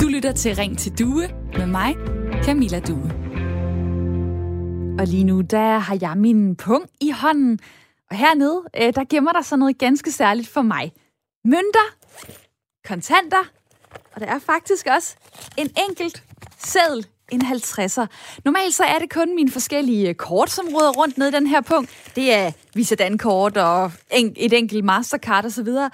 Du lytter til Ring til Due med mig, Camilla Due. Og lige nu, der har jeg min pung i hånden. Og hernede, øh, der gemmer der så noget ganske særligt for mig. Mønter, kontanter, og der er faktisk også en enkelt seddel en 50'er. Normalt så er det kun mine forskellige øh, kort, som råder rundt ned i den her punkt. Det er Visa Dan-kort og et enkelt Mastercard osv. Og,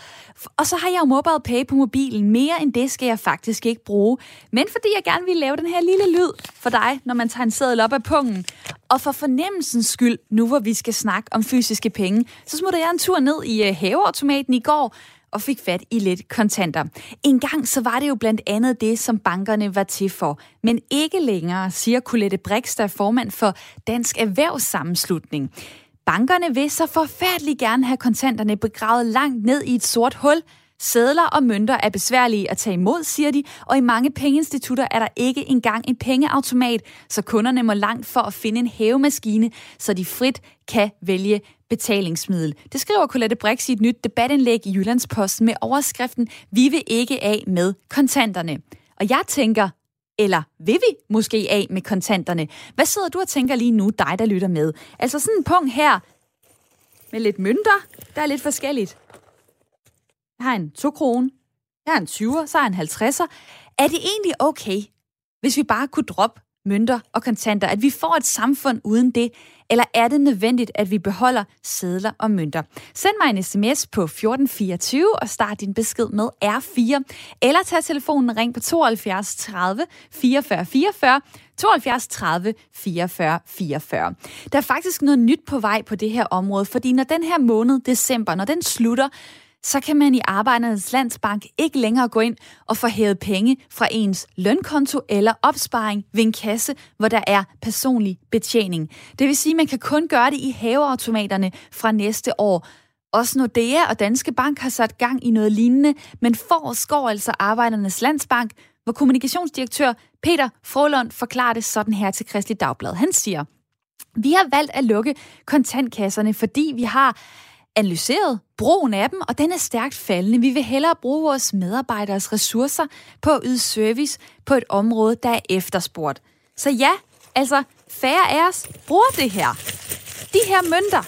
og så har jeg jo mobile pay på mobilen. Mere end det skal jeg faktisk ikke bruge. Men fordi jeg gerne vil lave den her lille lyd for dig, når man tager en seddel op af pungen. Og for fornemmelsens skyld, nu hvor vi skal snakke om fysiske penge, så smutter jeg en tur ned i øh, haveautomaten i går, og fik fat i lidt kontanter. En gang så var det jo blandt andet det, som bankerne var til for. Men ikke længere, siger Colette Brix, der er formand for Dansk Erhvervssammenslutning. Bankerne vil så forfærdeligt gerne have kontanterne begravet langt ned i et sort hul, Sædler og mønter er besværlige at tage imod, siger de, og i mange pengeinstitutter er der ikke engang en pengeautomat, så kunderne må langt for at finde en hævemaskine, så de frit kan vælge betalingsmiddel. Det skriver Colette Brix i et nyt debatindlæg i Jyllandsposten med overskriften Vi vil ikke af med kontanterne. Og jeg tænker, eller vil vi måske af med kontanterne? Hvad sidder du og tænker lige nu, dig der lytter med? Altså sådan en punkt her, med lidt mønter, der er lidt forskelligt. Jeg har en 2 kroner, jeg har en 20'er, så har jeg en 50'er. Er det egentlig okay, hvis vi bare kunne droppe mønter og kontanter, at vi får et samfund uden det, eller er det nødvendigt, at vi beholder sedler og mønter? Send mig en sms på 1424 og start din besked med R4, eller tag telefonen og ring på 72 30 44 44, 72 30 44 44. Der er faktisk noget nyt på vej på det her område, fordi når den her måned, december, når den slutter, så kan man i Arbejdernes Landsbank ikke længere gå ind og få hævet penge fra ens lønkonto eller opsparing ved en kasse, hvor der er personlig betjening. Det vil sige, at man kan kun gøre det i haveautomaterne fra næste år. Også Nordea og Danske Bank har sat gang i noget lignende, men skår altså Arbejdernes Landsbank, hvor kommunikationsdirektør Peter Frolund forklarer det sådan her til Kristelig Dagblad. Han siger, vi har valgt at lukke kontantkasserne, fordi vi har analyseret brugen af dem, og den er stærkt faldende. Vi vil hellere bruge vores medarbejderes ressourcer på at yde service på et område, der er efterspurgt. Så ja, altså færre af os bruger det her. De her mønter.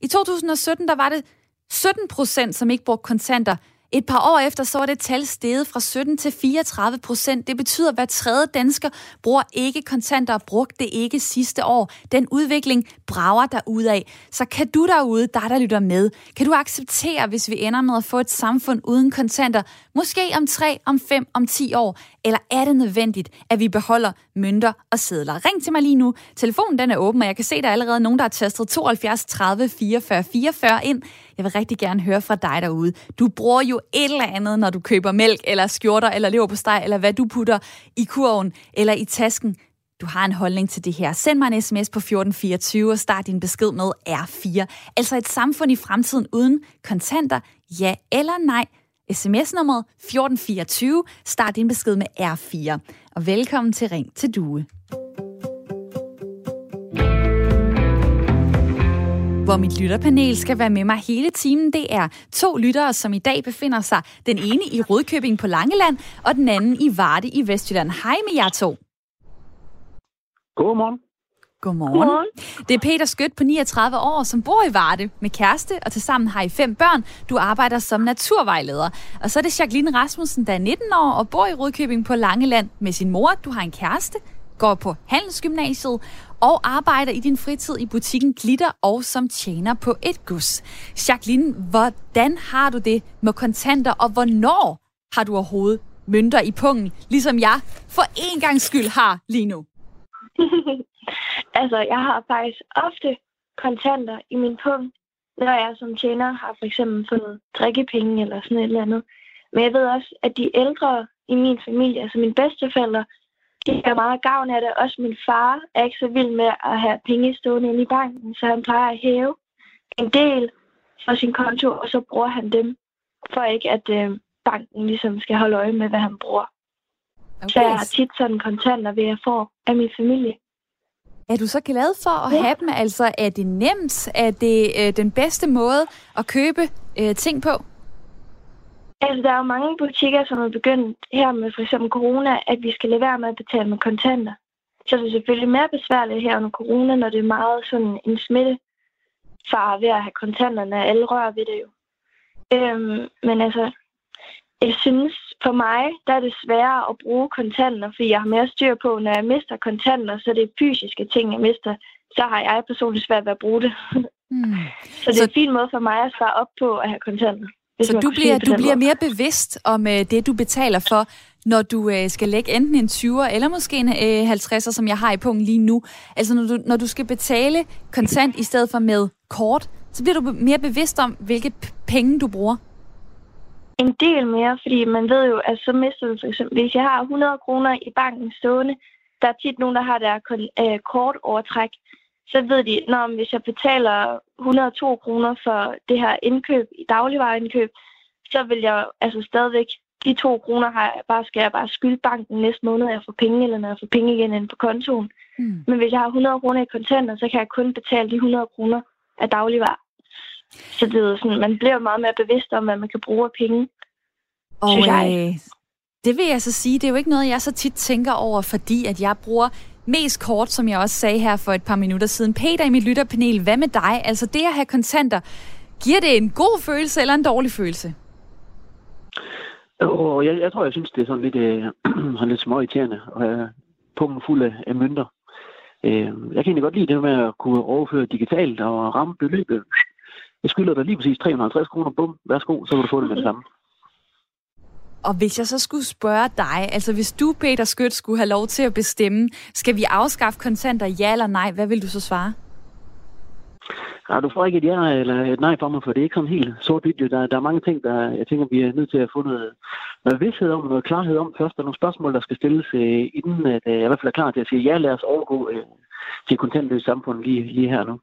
I 2017, der var det 17 procent, som ikke brugte kontanter. Et par år efter, så er det tal steget fra 17 til 34 procent. Det betyder, at hver tredje dansker bruger ikke kontanter og brugte det ikke sidste år. Den udvikling brager der af. Så kan du derude, der der lytter med, kan du acceptere, hvis vi ender med at få et samfund uden kontanter? Måske om 3, om 5, om 10 år? Eller er det nødvendigt, at vi beholder mønter og sedler? Ring til mig lige nu. Telefonen den er åben, og jeg kan se, at der er allerede nogen, der har tastet 72 30 44 44 ind. Jeg vil rigtig gerne høre fra dig derude. Du bruger jo et eller andet, når du køber mælk, eller skjorter, eller lever på steg, eller hvad du putter i kurven, eller i tasken. Du har en holdning til det her. Send mig en sms på 1424 og start din besked med R4. Altså et samfund i fremtiden uden kontanter, ja eller nej. SMS-nummeret 1424. Start din besked med R4. Og velkommen til Ring til Due. hvor mit lytterpanel skal være med mig hele timen. Det er to lyttere, som i dag befinder sig den ene i Rødkøbing på Langeland, og den anden i Varde i Vestjylland. Hej med jer to. Godmorgen. Godmorgen. Godmorgen. Det er Peter Skødt på 39 år, som bor i Varde med kæreste, og tilsammen har I fem børn. Du arbejder som naturvejleder. Og så er det Jacqueline Rasmussen, der er 19 år og bor i Rødkøbing på Langeland med sin mor. Du har en kæreste, går på Handelsgymnasiet og arbejder i din fritid i butikken Glitter og som tjener på et gus. Jacqueline, hvordan har du det med kontanter, og hvornår har du overhovedet mønter i pungen, ligesom jeg for en gang skyld har lige nu? altså, jeg har faktisk ofte kontanter i min pung, når jeg som tjener har for eksempel fundet drikkepenge eller sådan et eller andet. Men jeg ved også, at de ældre i min familie, altså mine bedsteforældre, de har meget gavn af det. Også min far er ikke så vild med at have penge stående inde i banken, så han plejer at hæve en del fra sin konto, og så bruger han dem, for ikke at øh, banken ligesom skal holde øje med, hvad han bruger. Okay. Så jeg har tit sådan kontanter ved at få af min familie. Er du så glad for at ja. have dem? Altså, er det nemt? Er det øh, den bedste måde at købe øh, ting på? Altså, der er jo mange butikker, som er begyndt her med for eksempel corona, at vi skal lade være med at betale med kontanter. Så det er selvfølgelig mere besværligt her under corona, når det er meget sådan en smittefar ved at have kontanterne. Alle rører ved det jo. Øhm, men altså, jeg synes, for mig, der er det sværere at bruge kontanter, fordi jeg har mere styr på, når jeg mister kontanter, så det er fysiske ting, jeg mister, så har jeg personligt svært ved at bruge det. Mm. så det er så... en fin måde for mig at svare op på at have kontanter. Så du bliver, du bliver mere bevidst om uh, det, du betaler for, når du uh, skal lægge enten en 20'er eller måske en uh, 50'er, som jeg har i punkten lige nu. Altså når du, når du skal betale kontant i stedet for med kort, så bliver du mere bevidst om, hvilke penge du bruger. En del mere, fordi man ved jo, at så mister du for eksempel, hvis jeg har 100 kroner i banken stående, der er tit nogen, der har der uh, kort overtræk, så ved de, når hvis jeg betaler 102 kroner for det her indkøb, i dagligvareindkøb, så vil jeg altså stadigvæk, de to kroner har jeg bare, skal jeg bare skylde banken næste måned, jeg får penge, eller når jeg får penge igen ind på kontoen. Mm. Men hvis jeg har 100 kroner i kontanter, så kan jeg kun betale de 100 kroner af dagligvarer. Så det er sådan, man bliver meget mere bevidst om, hvad man kan bruge af penge. Og synes jeg. Øh, det vil jeg så sige, det er jo ikke noget, jeg så tit tænker over, fordi at jeg bruger Mest kort, som jeg også sagde her for et par minutter siden. Peter i mit lytterpanel, hvad med dig? Altså det at have kontanter, giver det en god følelse eller en dårlig følelse? Og jeg, jeg tror, jeg synes, det er sådan lidt, øh, sådan lidt småirriterende at have pungen fuld af, af mønter. Øh, jeg kan egentlig godt lide det med at kunne overføre digitalt og ramme beløbet. Jeg skylder dig lige præcis 350 kroner, bum, værsgo, så kan du få det med det samme. Og hvis jeg så skulle spørge dig, altså hvis du, Peter Skødt, skulle have lov til at bestemme, skal vi afskaffe kontanter, ja eller nej, hvad vil du så svare? Ja, du får ikke et ja eller et nej for mig, for det er ikke sådan helt sort-hvidt. Der, der er mange ting, der jeg tænker, vi er nødt til at få noget, noget vidshed om, noget klarhed om først. Der er nogle spørgsmål, der skal stilles, øh, inden at, øh, jeg i hvert fald er klar til at sige, ja, lad os overgå øh, til kontantløst samfund lige, lige her nu.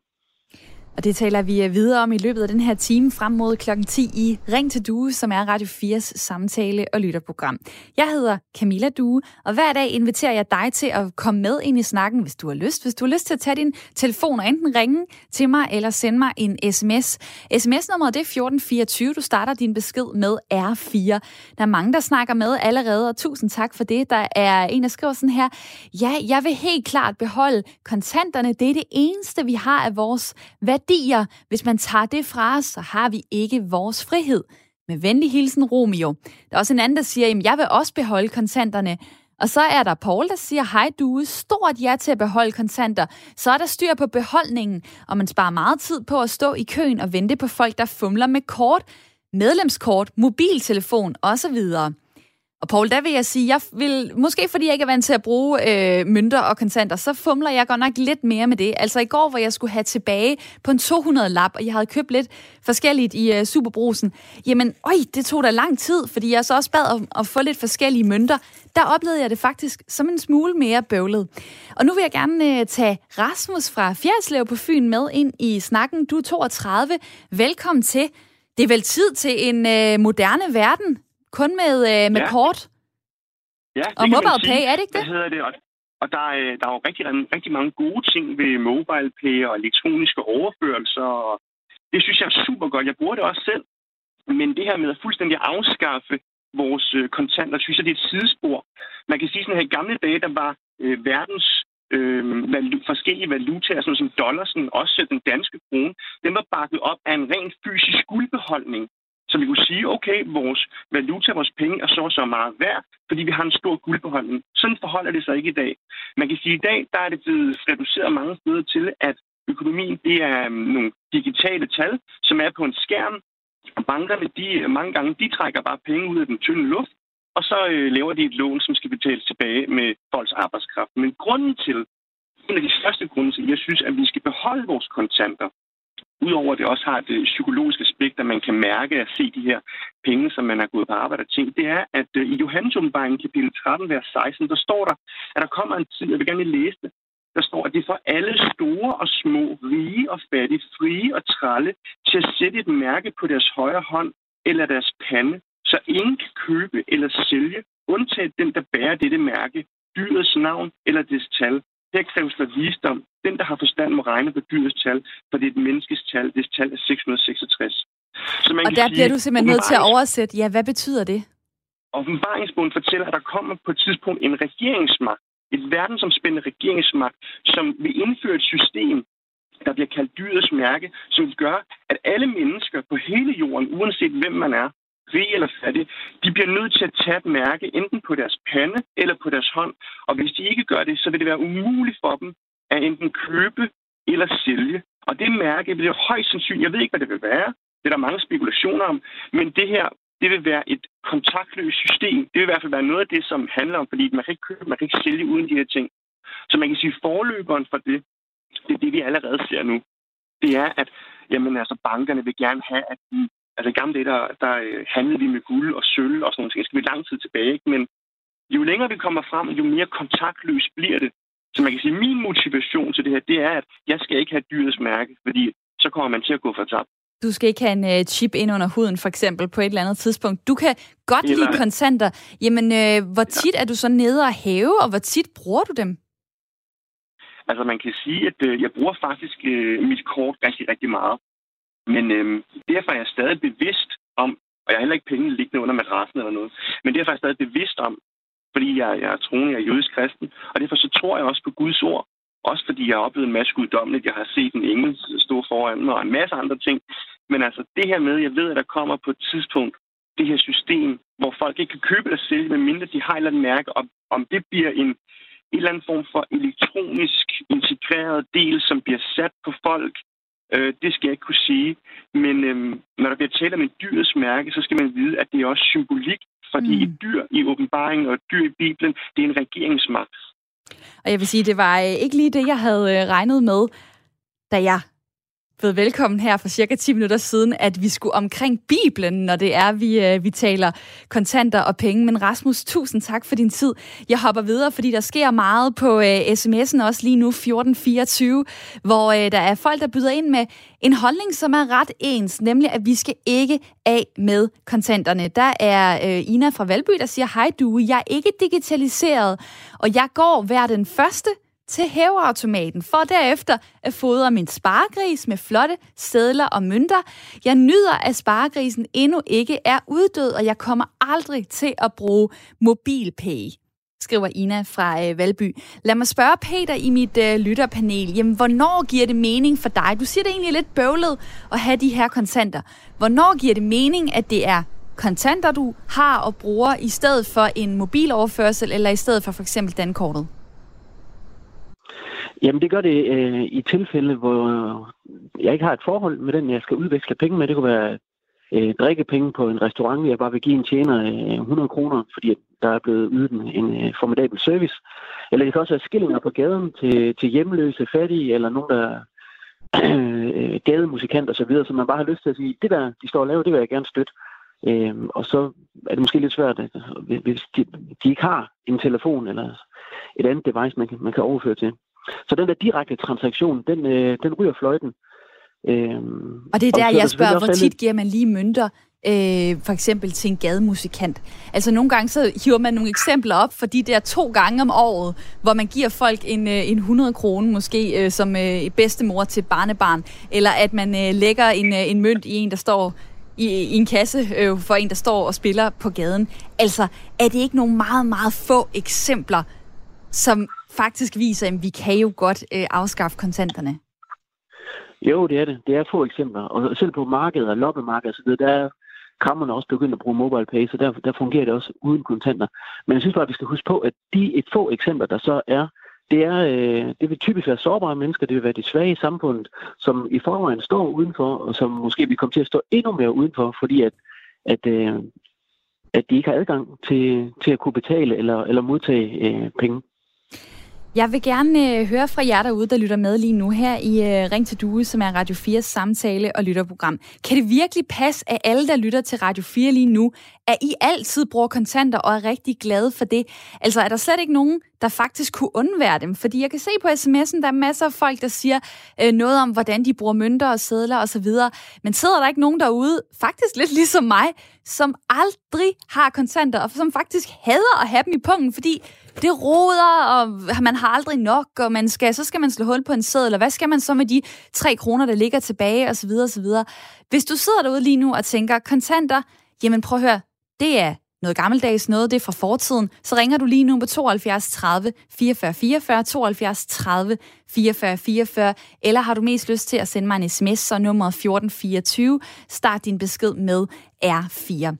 Og det taler vi øh, videre om i løbet af den her time frem mod kl. 10 i Ring til Due, som er Radio 4's samtale- og lytterprogram. Jeg hedder Camilla Due, og hver dag inviterer jeg dig til at komme med ind i snakken, hvis du har lyst. Hvis du har lyst til at tage din telefon og enten ringe til mig eller sende mig en sms. SMS-nummeret det er 1424. Du starter din besked med R4. Der er mange, der snakker med allerede, og tusind tak for det. Der er en, der skriver sådan her. Ja, jeg vil helt klart beholde kontanterne. Det er det eneste, vi har af vores værdi værdier. Hvis man tager det fra os, så har vi ikke vores frihed. Med venlig hilsen, Romeo. Der er også en anden, der siger, at jeg vil også beholde kontanterne. Og så er der Paul, der siger, hej du, stort ja til at beholde kontanter. Så er der styr på beholdningen, og man sparer meget tid på at stå i køen og vente på folk, der fumler med kort, medlemskort, mobiltelefon osv. Og Paul, der vil jeg sige, jeg vil, måske fordi jeg ikke er vant til at bruge øh, mønter og kontanter, så fumler jeg godt nok lidt mere med det. Altså i går, hvor jeg skulle have tilbage på en 200-lap, og jeg havde købt lidt forskelligt i øh, Superbrusen, jamen, øj, det tog da lang tid, fordi jeg så også bad om at få lidt forskellige mønter. Der oplevede jeg det faktisk som en smule mere bøvlet. Og nu vil jeg gerne øh, tage Rasmus fra Fjerdslev på Fyn med ind i snakken. Du er 32. Velkommen til. Det er vel tid til en øh, moderne verden, kun med, øh, med ja. kort? Ja, det og mobile pay, er det ikke det? Hvad hedder det? Og, og der, er, der er jo rigtig, rigtig mange gode ting ved mobile pay og elektroniske overførelser. Og det synes jeg er super godt. Jeg bruger det også selv. Men det her med at fuldstændig afskaffe vores øh, kontanter, synes jeg, det er et sidespor. Man kan sige sådan her, i gamle dage, der var øh, verdens øh, valu, forskellige valutaer, sådan som dollarsen, også den danske krone, den var bakket op af en rent fysisk guldbeholdning. Så vi kunne sige, okay, vores valuta, vores penge er så så meget værd, fordi vi har en stor guldbeholdning. Sådan forholder det sig ikke i dag. Man kan sige, at i dag der er det blevet reduceret mange steder til, at økonomien det er øhm, nogle digitale tal, som er på en skærm. Og bankerne, de, øh, mange gange, de trækker bare penge ud af den tynde luft, og så øh, laver de et lån, som skal betales tilbage med folks arbejdskraft. Men grunden til, en af de største grunde til, jeg synes, at vi skal beholde vores kontanter, Udover at det også har et psykologisk aspekt, at man kan mærke at se de her penge, som man har gået på arbejde og ting, det er, at øh, i Johannes åbenbaringen kapitel 13, vers 16, der står der, at der kommer en tid, jeg vil gerne læse det, der står, at det får alle store og små, rige og fattige, frie og tralle til at sætte et mærke på deres højre hånd eller deres pande, så ingen kan købe eller sælge, undtaget den, der bærer dette mærke, dyrets navn eller dets tal. Her kræves der visdom. Den, der har forstand, må regne på dyrets tal, for det er et menneskes tal. Det tal er 666. Så man og der sige, bliver du simpelthen nødt til at oversætte, ja, hvad betyder det? Åbenbaringsbogen fortæller, at der kommer på et tidspunkt en regeringsmagt, et verdensomspændende regeringsmagt, som vil indføre et system, der bliver kaldt dyrets mærke, som gør, at alle mennesker på hele jorden, uanset hvem man er, rig eller fattig, de bliver nødt til at tage et mærke enten på deres pande eller på deres hånd. Og hvis de ikke gør det, så vil det være umuligt for dem at enten købe eller sælge. Og det mærke bliver højst sandsynligt, jeg ved ikke, hvad det vil være, det er der mange spekulationer om, men det her, det vil være et kontaktløst system. Det vil i hvert fald være noget af det, som handler om, fordi man kan ikke købe, man kan ikke sælge uden de her ting. Så man kan sige, forløberen for det, det er det, vi allerede ser nu. Det er, at jamen, altså, bankerne vil gerne have, at de Altså i gamle dage, der, der øh, handlede vi med guld og sølv og sådan noget. Det skal vi lang tid tilbage, ikke? Men jo længere vi kommer frem, jo mere kontaktløs bliver det. Så man kan sige, at min motivation til det her, det er, at jeg skal ikke have dyrets mærke, fordi så kommer man til at gå for tabt. Du skal ikke have en uh, chip ind under huden, for eksempel, på et eller andet tidspunkt. Du kan godt Eller... lide kontanter. Jamen, uh, hvor tit ja. er du så nede og hæve, og hvor tit bruger du dem? Altså, man kan sige, at uh, jeg bruger faktisk uh, mit kort rigtig, rigtig meget. Men øhm, derfor er jeg stadig bevidst om, og jeg har heller ikke penge liggende under madrassen eller noget, men derfor er jeg stadig bevidst om, fordi jeg, jeg er troende, jeg er jødisk kristen, og derfor så tror jeg også på Guds ord. Også fordi jeg har oplevet en masse guddommeligt. Jeg har set en engel stå foran mig og en masse andre ting. Men altså det her med, jeg ved, at der kommer på et tidspunkt det her system, hvor folk ikke kan købe eller sælge, medmindre de har et eller andet mærke, og om det bliver en, en eller anden form for elektronisk integreret del, som bliver sat på folk, Øh, det skal jeg ikke kunne sige. Men øh, når der bliver talt om en dyrets mærke, så skal man vide, at det er også symbolik. Fordi mm. et dyr i åbenbaringen og et dyr i Bibelen, det er en regeringsmagt. Og jeg vil sige, det var øh, ikke lige det, jeg havde øh, regnet med, da jeg ved velkommen her for cirka 10 minutter siden, at vi skulle omkring Bibelen, når det er, vi, øh, vi taler kontanter og penge. Men Rasmus, tusind tak for din tid. Jeg hopper videre, fordi der sker meget på øh, sms'en også lige nu, 1424, hvor øh, der er folk, der byder ind med en holdning, som er ret ens, nemlig at vi skal ikke af med kontanterne. Der er øh, Ina fra Valby, der siger, hej du, jeg er ikke digitaliseret, og jeg går hver den første til hæveautomaten, for derefter at fodre min sparegris med flotte sædler og mønter. Jeg nyder, at sparegrisen endnu ikke er uddød, og jeg kommer aldrig til at bruge mobilpay skriver Ina fra øh, Valby. Lad mig spørge Peter i mit øh, lytterpanel. Jamen, hvornår giver det mening for dig? Du siger, det egentlig lidt bøvlet at have de her kontanter. Hvornår giver det mening, at det er kontanter, du har og bruger, i stedet for en mobiloverførsel, eller i stedet for for eksempel dankortet? Jamen det gør det øh, i tilfælde, hvor jeg ikke har et forhold med den, jeg skal udveksle penge med. Det kunne være øh, drikkepenge på en restaurant, hvor jeg bare vil give en tjener øh, 100 kroner, fordi der er blevet ydet en, en øh, formidabel service. Eller det kan også være skillinger på gaden til, til hjemløse, fattige, eller nogen, der øh, gademusikant og så videre, så man bare har lyst til at sige, det der, de står og laver, det vil jeg gerne støtte. Øh, og så er det måske lidt svært, hvis de, de ikke har en telefon eller et andet device, man kan, man kan overføre til. Så den der direkte transaktion, den, øh, den ryger fløjten. Øhm, og det er der, jeg spørger, hvor tit giver man lige mønter, øh, for eksempel til en gademusikant? Altså nogle gange så hiver man nogle eksempler op for de der to gange om året, hvor man giver folk en, øh, en 100 kroner måske øh, som øh, bedstemor til barnebarn, eller at man øh, lægger en, øh, en mønt i en, der står i, i en kasse øh, for en, der står og spiller på gaden. Altså, er det ikke nogle meget, meget få eksempler, som faktisk viser, at vi kan jo godt øh, afskaffe kontanterne? Jo, det er det. Det er få eksempler. Og selv på markedet og loppemarkedet osv., der er krammerne også begyndt at bruge mobile pay, så der, der fungerer det også uden kontanter. Men jeg synes bare, at vi skal huske på, at de et få eksempler, der så er, det, er, øh, det vil typisk være sårbare mennesker, det vil være de svage i samfundet, som i forvejen står udenfor, og som måske vil komme til at stå endnu mere udenfor, fordi at, at, øh, at de ikke har adgang til, til at kunne betale eller, eller modtage øh, penge. Jeg vil gerne øh, høre fra jer derude, der lytter med lige nu her i øh, Ring til Due, som er Radio 4's samtale- og lytterprogram. Kan det virkelig passe, at alle, der lytter til Radio 4 lige nu, at I altid bruger kontanter og er rigtig glade for det? Altså er der slet ikke nogen, der faktisk kunne undvære dem? Fordi jeg kan se på sms'en, der er masser af folk, der siger øh, noget om, hvordan de bruger mønter og sædler osv. Men sidder der ikke nogen derude, faktisk lidt ligesom mig, som aldrig har kontanter, og som faktisk hader at have dem i pungen, fordi det roder, og man har aldrig nok, og man skal, så skal man slå hul på en sæd, eller hvad skal man så med de tre kroner, der ligger tilbage, osv. osv. Hvis du sidder derude lige nu og tænker, kontanter, jamen prøv at høre, det er noget gammeldags noget, det er fra fortiden, så ringer du lige nu på 72 30 44 44, 72 30 44 44, eller har du mest lyst til at sende mig en sms, så nummer 1424, start din besked med R4.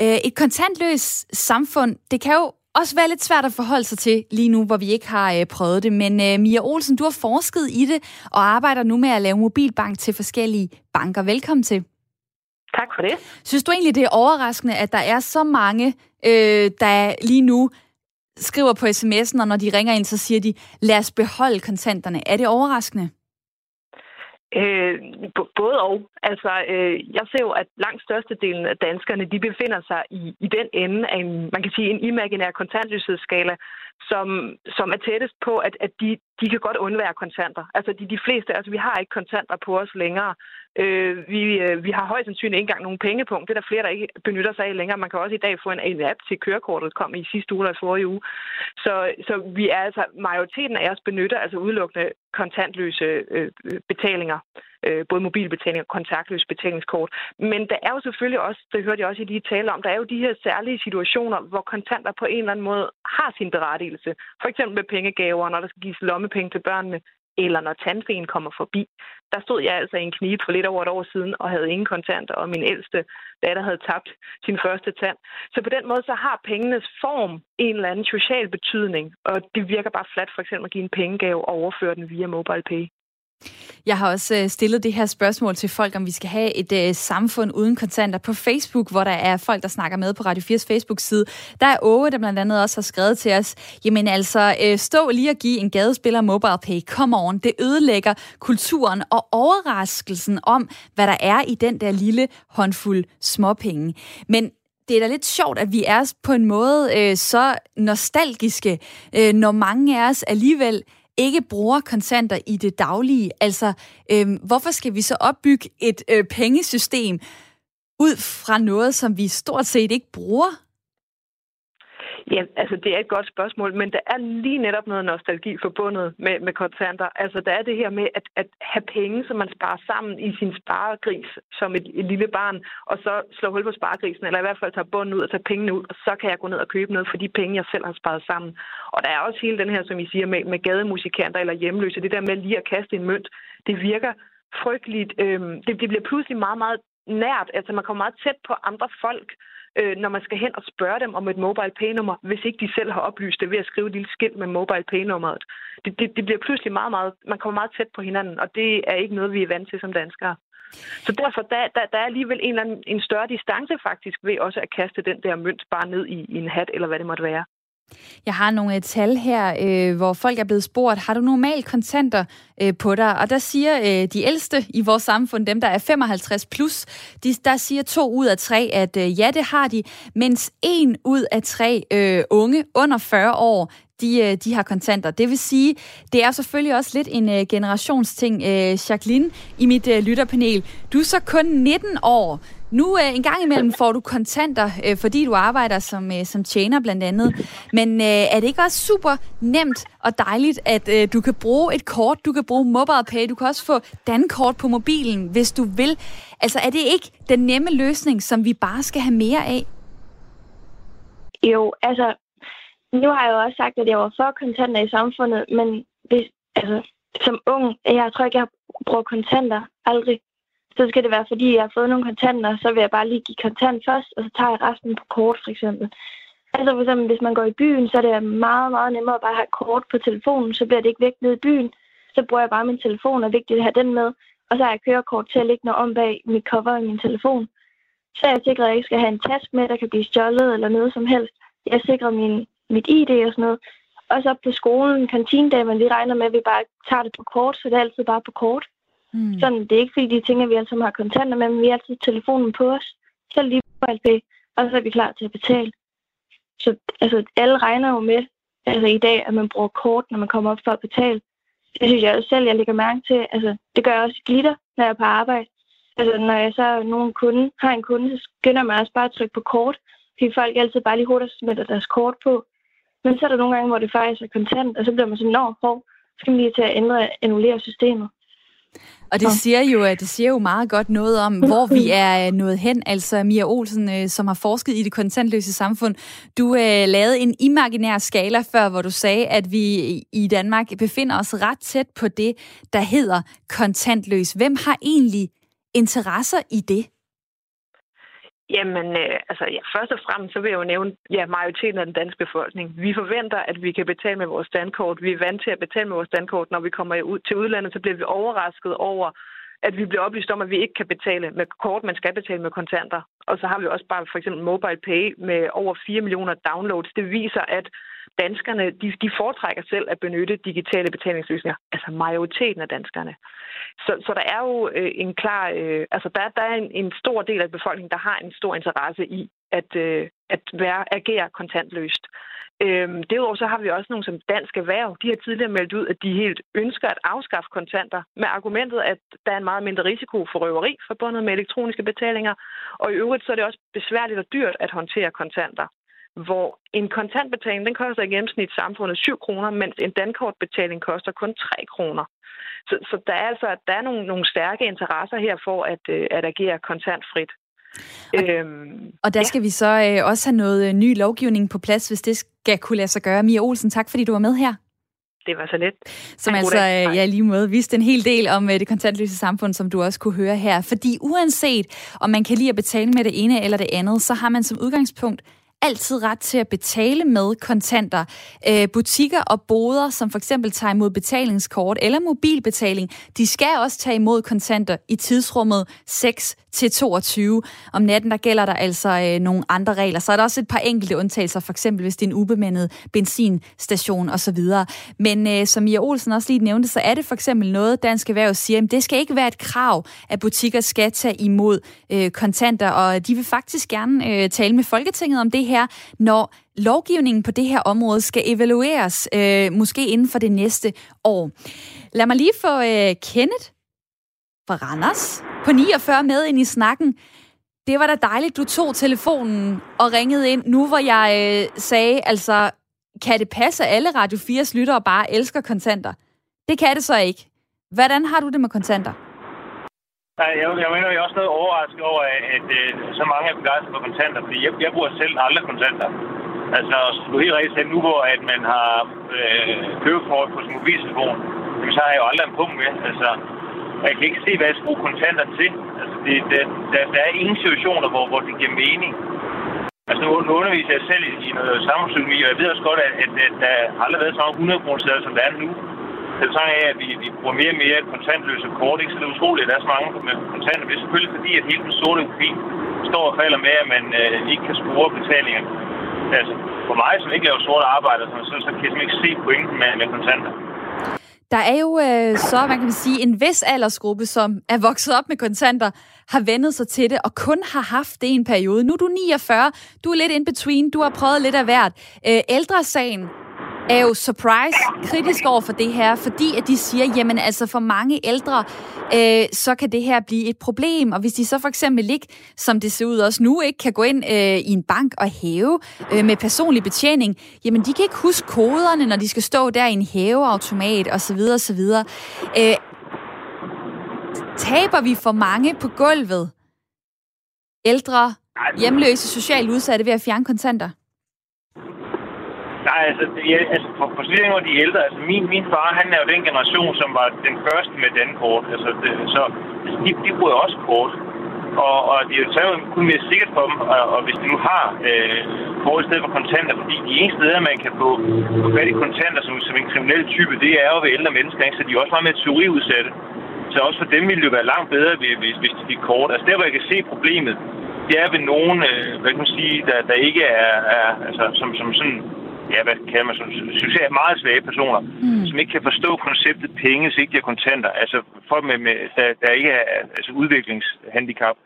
Øh, et kontantløst samfund, det kan jo også være lidt svært at forholde sig til lige nu, hvor vi ikke har øh, prøvet det. Men øh, Mia Olsen, du har forsket i det og arbejder nu med at lave mobilbank til forskellige banker. Velkommen til. Tak for det. Synes du egentlig, det er overraskende, at der er så mange, øh, der lige nu skriver på sms'en, og når de ringer ind, så siger de, lad os beholde kontanterne. Er det overraskende? Øh, både og. Altså, øh, jeg ser jo, at langt størstedelen af danskerne, de befinder sig i, i den ende af en, man kan sige, en imaginær kontantløshedsskala, som, som er tættest på, at, at de, de kan godt undvære kontanter. Altså, de, de fleste, altså, vi har ikke kontanter på os længere. Øh, vi, øh, vi har højst sandsynligt ikke engang nogen pengepunkt. Det er der flere, der ikke benytter sig af længere. Man kan også i dag få en, en app til kørekortet, kom i sidste uge eller forrige uge. Så, så vi er altså, majoriteten af os benytter altså udelukkende kontantløse øh, betalinger. Øh, både mobilbetaling og kontaktløse betalingskort. Men der er jo selvfølgelig også, det hørte jeg også i de tale om, der er jo de her særlige situationer, hvor kontanter på en eller anden måde har sin berettigelse. For eksempel med pengegaver, når der skal gives lommepenge til børnene, eller når tandfen kommer forbi. Der stod jeg altså i en knibe for lidt over et år siden og havde ingen kontanter, og min ældste datter havde tabt sin første tand. Så på den måde så har pengenes form en eller anden social betydning, og det virker bare flat for eksempel at give en pengegave og overføre den via MobilePay. Jeg har også øh, stillet det her spørgsmål til folk, om vi skal have et øh, samfund uden kontanter på Facebook, hvor der er folk, der snakker med på Radio 4's Facebook-side. Der er Åge, der blandt andet også har skrevet til os, jamen altså, øh, stå lige og give en gadespiller mobile pay. Come on, det ødelægger kulturen og overraskelsen om, hvad der er i den der lille håndfuld småpenge. Men det er da lidt sjovt, at vi er på en måde øh, så nostalgiske, øh, når mange af os alligevel ikke bruger kontanter i det daglige. Altså, øh, hvorfor skal vi så opbygge et øh, pengesystem ud fra noget, som vi stort set ikke bruger? Ja, altså det er et godt spørgsmål, men der er lige netop noget nostalgi forbundet med, med kontanter. Altså der er det her med at, at have penge, som man sparer sammen i sin sparegris som et, et lille barn, og så slå hul på sparegrisen, eller i hvert fald tage bunden ud og tage pengene ud, og så kan jeg gå ned og købe noget for de penge, jeg selv har sparet sammen. Og der er også hele den her, som I siger, med, med gademusikanter eller hjemløse. Det der med lige at kaste en mønt, det virker frygteligt. Øhm, det, det bliver pludselig meget, meget nært. Altså man kommer meget tæt på andre folk, øh, når man skal hen og spørge dem om et mobile pay-nummer, hvis ikke de selv har oplyst det ved at skrive et lille skilt med mobile pay-nummeret. Det, det, det bliver pludselig meget, meget, man kommer meget tæt på hinanden, og det er ikke noget, vi er vant til som danskere. Så derfor der, der, der er alligevel en, eller anden, en større distance faktisk ved også at kaste den der mønt bare ned i, i en hat, eller hvad det måtte være. Jeg har nogle øh, tal her, øh, hvor folk er blevet spurgt, har du normalt kontanter øh, på dig? Og der siger øh, de ældste i vores samfund, dem der er 55 plus, de, der siger to ud af tre, at øh, ja, det har de, mens en ud af tre øh, unge under 40 år, de, øh, de har kontanter. Det vil sige, det er selvfølgelig også lidt en uh, generationsting. Uh, Jacqueline, i mit uh, lytterpanel, du er så kun 19 år. Nu øh, en gang imellem får du kontanter, øh, fordi du arbejder som, øh, som tjener blandt andet. Men øh, er det ikke også super nemt og dejligt, at øh, du kan bruge et kort, du kan bruge MobilePay, du kan også få dankort på mobilen, hvis du vil. Altså er det ikke den nemme løsning, som vi bare skal have mere af? Jo, altså nu har jeg jo også sagt, at jeg var for kontanter i samfundet, men hvis, altså, som ung, jeg tror ikke, jeg brugt kontanter aldrig. Så skal det være, fordi jeg har fået nogle kontanter, så vil jeg bare lige give kontant først, og så tager jeg resten på kort, for eksempel. Altså for eksempel, hvis man går i byen, så er det meget, meget nemmere at bare have kort på telefonen, så bliver det ikke væk ned i byen. Så bruger jeg bare min telefon, og det er vigtigt at have den med. Og så har jeg kørekort til at lægge noget om bag mit cover i min telefon. Så er jeg sikret, at jeg ikke skal have en task med, der kan blive stjålet eller noget som helst. Jeg sikrer min mit ID og sådan noget. Også op på skolen, kantinedag, men vi regner med, at vi bare tager det på kort, så det er altid bare på kort. Mm. Sådan, det er ikke fordi, de tænker, at vi altid har kontanter men vi har altid telefonen på os. Selv lige på LP, og så er vi klar til at betale. Så altså, alle regner jo med altså, i dag, at man bruger kort, når man kommer op for at betale. Det synes jeg også selv, jeg lægger mærke til. Altså, det gør jeg også i glitter, når jeg er på arbejde. Altså, når jeg så nogen kunde, har en kunde, så skynder mig også bare at trykke på kort, fordi folk altid bare lige hurtigt smitter deres kort på. Men så er der nogle gange, hvor det faktisk er kontant, og så bliver man sådan, nå, hov, skal man lige til at ændre, annullere systemet. Og det siger jo det siger jo meget godt noget om, hvor vi er nået hen. Altså Mia Olsen, øh, som har forsket i det kontantløse samfund. Du øh, lavede en imaginær skala før, hvor du sagde, at vi i Danmark befinder os ret tæt på det, der hedder kontantløs. Hvem har egentlig interesser i det? Jamen, øh, altså, ja, først og fremmest så vil jeg jo nævne ja, majoriteten af den danske befolkning. Vi forventer, at vi kan betale med vores standkort. Vi er vant til at betale med vores standkort. Når vi kommer ud til udlandet, så bliver vi overrasket over, at vi bliver oplyst om, at vi ikke kan betale med kort, man skal betale med kontanter. Og så har vi også bare for eksempel Mobile Pay med over 4 millioner downloads. Det viser, at danskerne de, de foretrækker selv at benytte digitale betalingsløsninger. Altså majoriteten af danskerne. Så, så der er jo øh, en klar... Øh, altså der, der er en, en stor del af befolkningen, der har en stor interesse i at, øh, at være, agere kontantløst. Øhm, derudover så har vi også nogle som Dansk Erhverv. De har tidligere meldt ud, at de helt ønsker at afskaffe kontanter med argumentet, at der er en meget mindre risiko for røveri forbundet med elektroniske betalinger. Og i øvrigt så er det også besværligt og dyrt at håndtere kontanter hvor en kontantbetaling, den koster i gennemsnit samfundet 7 kroner, mens en dankortbetaling koster kun 3 kroner. Så, så der er altså der er nogle, nogle stærke interesser her for at, øh, at agere kontantfrit. Og, øhm, og der ja. skal vi så øh, også have noget øh, ny lovgivning på plads, hvis det skal kunne lade sig gøre. Mia Olsen, tak fordi du var med her. Det var så lidt. Som altså, øh, ja, lige måde viste en hel del om øh, det kontantløse samfund, som du også kunne høre her. Fordi uanset om man kan lide at betale med det ene eller det andet, så har man som udgangspunkt altid ret til at betale med kontanter. Øh, butikker og boder, som for eksempel tager imod betalingskort eller mobilbetaling, de skal også tage imod kontanter i tidsrummet 6 til 22. Om natten der gælder der altså øh, nogle andre regler. Så er der også et par enkelte undtagelser, for eksempel hvis det er en ubemandet benzinstation osv. Men øh, som Mia Olsen også lige nævnte, så er det for eksempel noget, Dansk Erhverv siger, at det skal ikke være et krav, at butikker skal tage imod øh, kontanter, og de vil faktisk gerne øh, tale med Folketinget om det her, når lovgivningen på det her område skal evalueres, øh, måske inden for det næste år. Lad mig lige få øh, Kenneth fra Randers på 49 med ind i snakken. Det var da dejligt, du tog telefonen og ringede ind, nu hvor jeg øh, sagde, altså, kan det passe, at alle Radio 4's lyttere bare elsker kontanter? Det kan det så ikke. Hvordan har du det med kontanter? Nej, jeg, jeg mener, jeg er også noget overrasket over, at, at, at så mange er begejstret for kontanter, fordi jeg, jeg bruger selv aldrig kontanter. Altså, du er helt rigtigt selv nu, hvor at man har øh, købekort på sin mobiltelefon, så har jeg jo aldrig en punkt med. Altså, jeg kan ikke se, hvad jeg skal bruge kontanter til. Altså, det, det, der, der er ingen situationer, hvor, hvor det giver mening. Altså, nu, nu underviser jeg selv i, i noget samfundsøkonomi, og jeg ved også godt, at, at, at der har aldrig været så mange 100 kroner som der er nu. Det tager af, at vi, vi bruger mere og mere kontantløse kort. Ikke? Så det er utroligt, at der er så mange med kontanter. Det er selvfølgelig fordi, at hele den sorte økonomi står og falder med, at man øh, ikke kan spore betalinger. Altså, for mig, som ikke laver sort arbejde, så, så, så kan jeg ikke se pointen med, med kontanter. Der er jo øh, så, man kan sige, en vis aldersgruppe, som er vokset op med kontanter, har vendet sig til det og kun har haft det i en periode. Nu er du 49, du er lidt in between, du har prøvet lidt af hvert. Øh, ældresagen er jo surprise kritisk over for det her, fordi at de siger, jamen altså for mange ældre, øh, så kan det her blive et problem. Og hvis de så for eksempel ikke, som det ser ud også nu, ikke kan gå ind øh, i en bank og hæve øh, med personlig betjening, jamen de kan ikke huske koderne, når de skal stå der i en hæveautomat osv. osv. Øh, taber vi for mange på gulvet? Ældre, hjemløse, socialt udsatte ved at fjerne kontanter? Nej, altså, ja, altså for, for så de ældre, altså min, min far, han er jo den generation, som var den første med den kort. Altså, det, så altså, de, de bruger også kort. Og, og det er jo så kun mere sikkert for dem, og, og hvis de nu har øh, kort i stedet for kontanter, fordi de eneste steder, man kan få, få fat i kontanter som, som en kriminel type, det er jo ved ældre mennesker, ikke? så de er også meget mere teoriudsatte. Så også for dem ville det jo være langt bedre, hvis, hvis de fik kort. Altså der, hvor jeg kan se problemet, det er ved nogen, øh, hvad kan man sige, der, der ikke er, er altså, som, som sådan ja, hvad kan man så, synes jeg, meget svage personer, mm. som ikke kan forstå konceptet penge, hvis ikke de er kontanter. Altså folk, med, med, der, der ikke er altså, udviklingshandicap.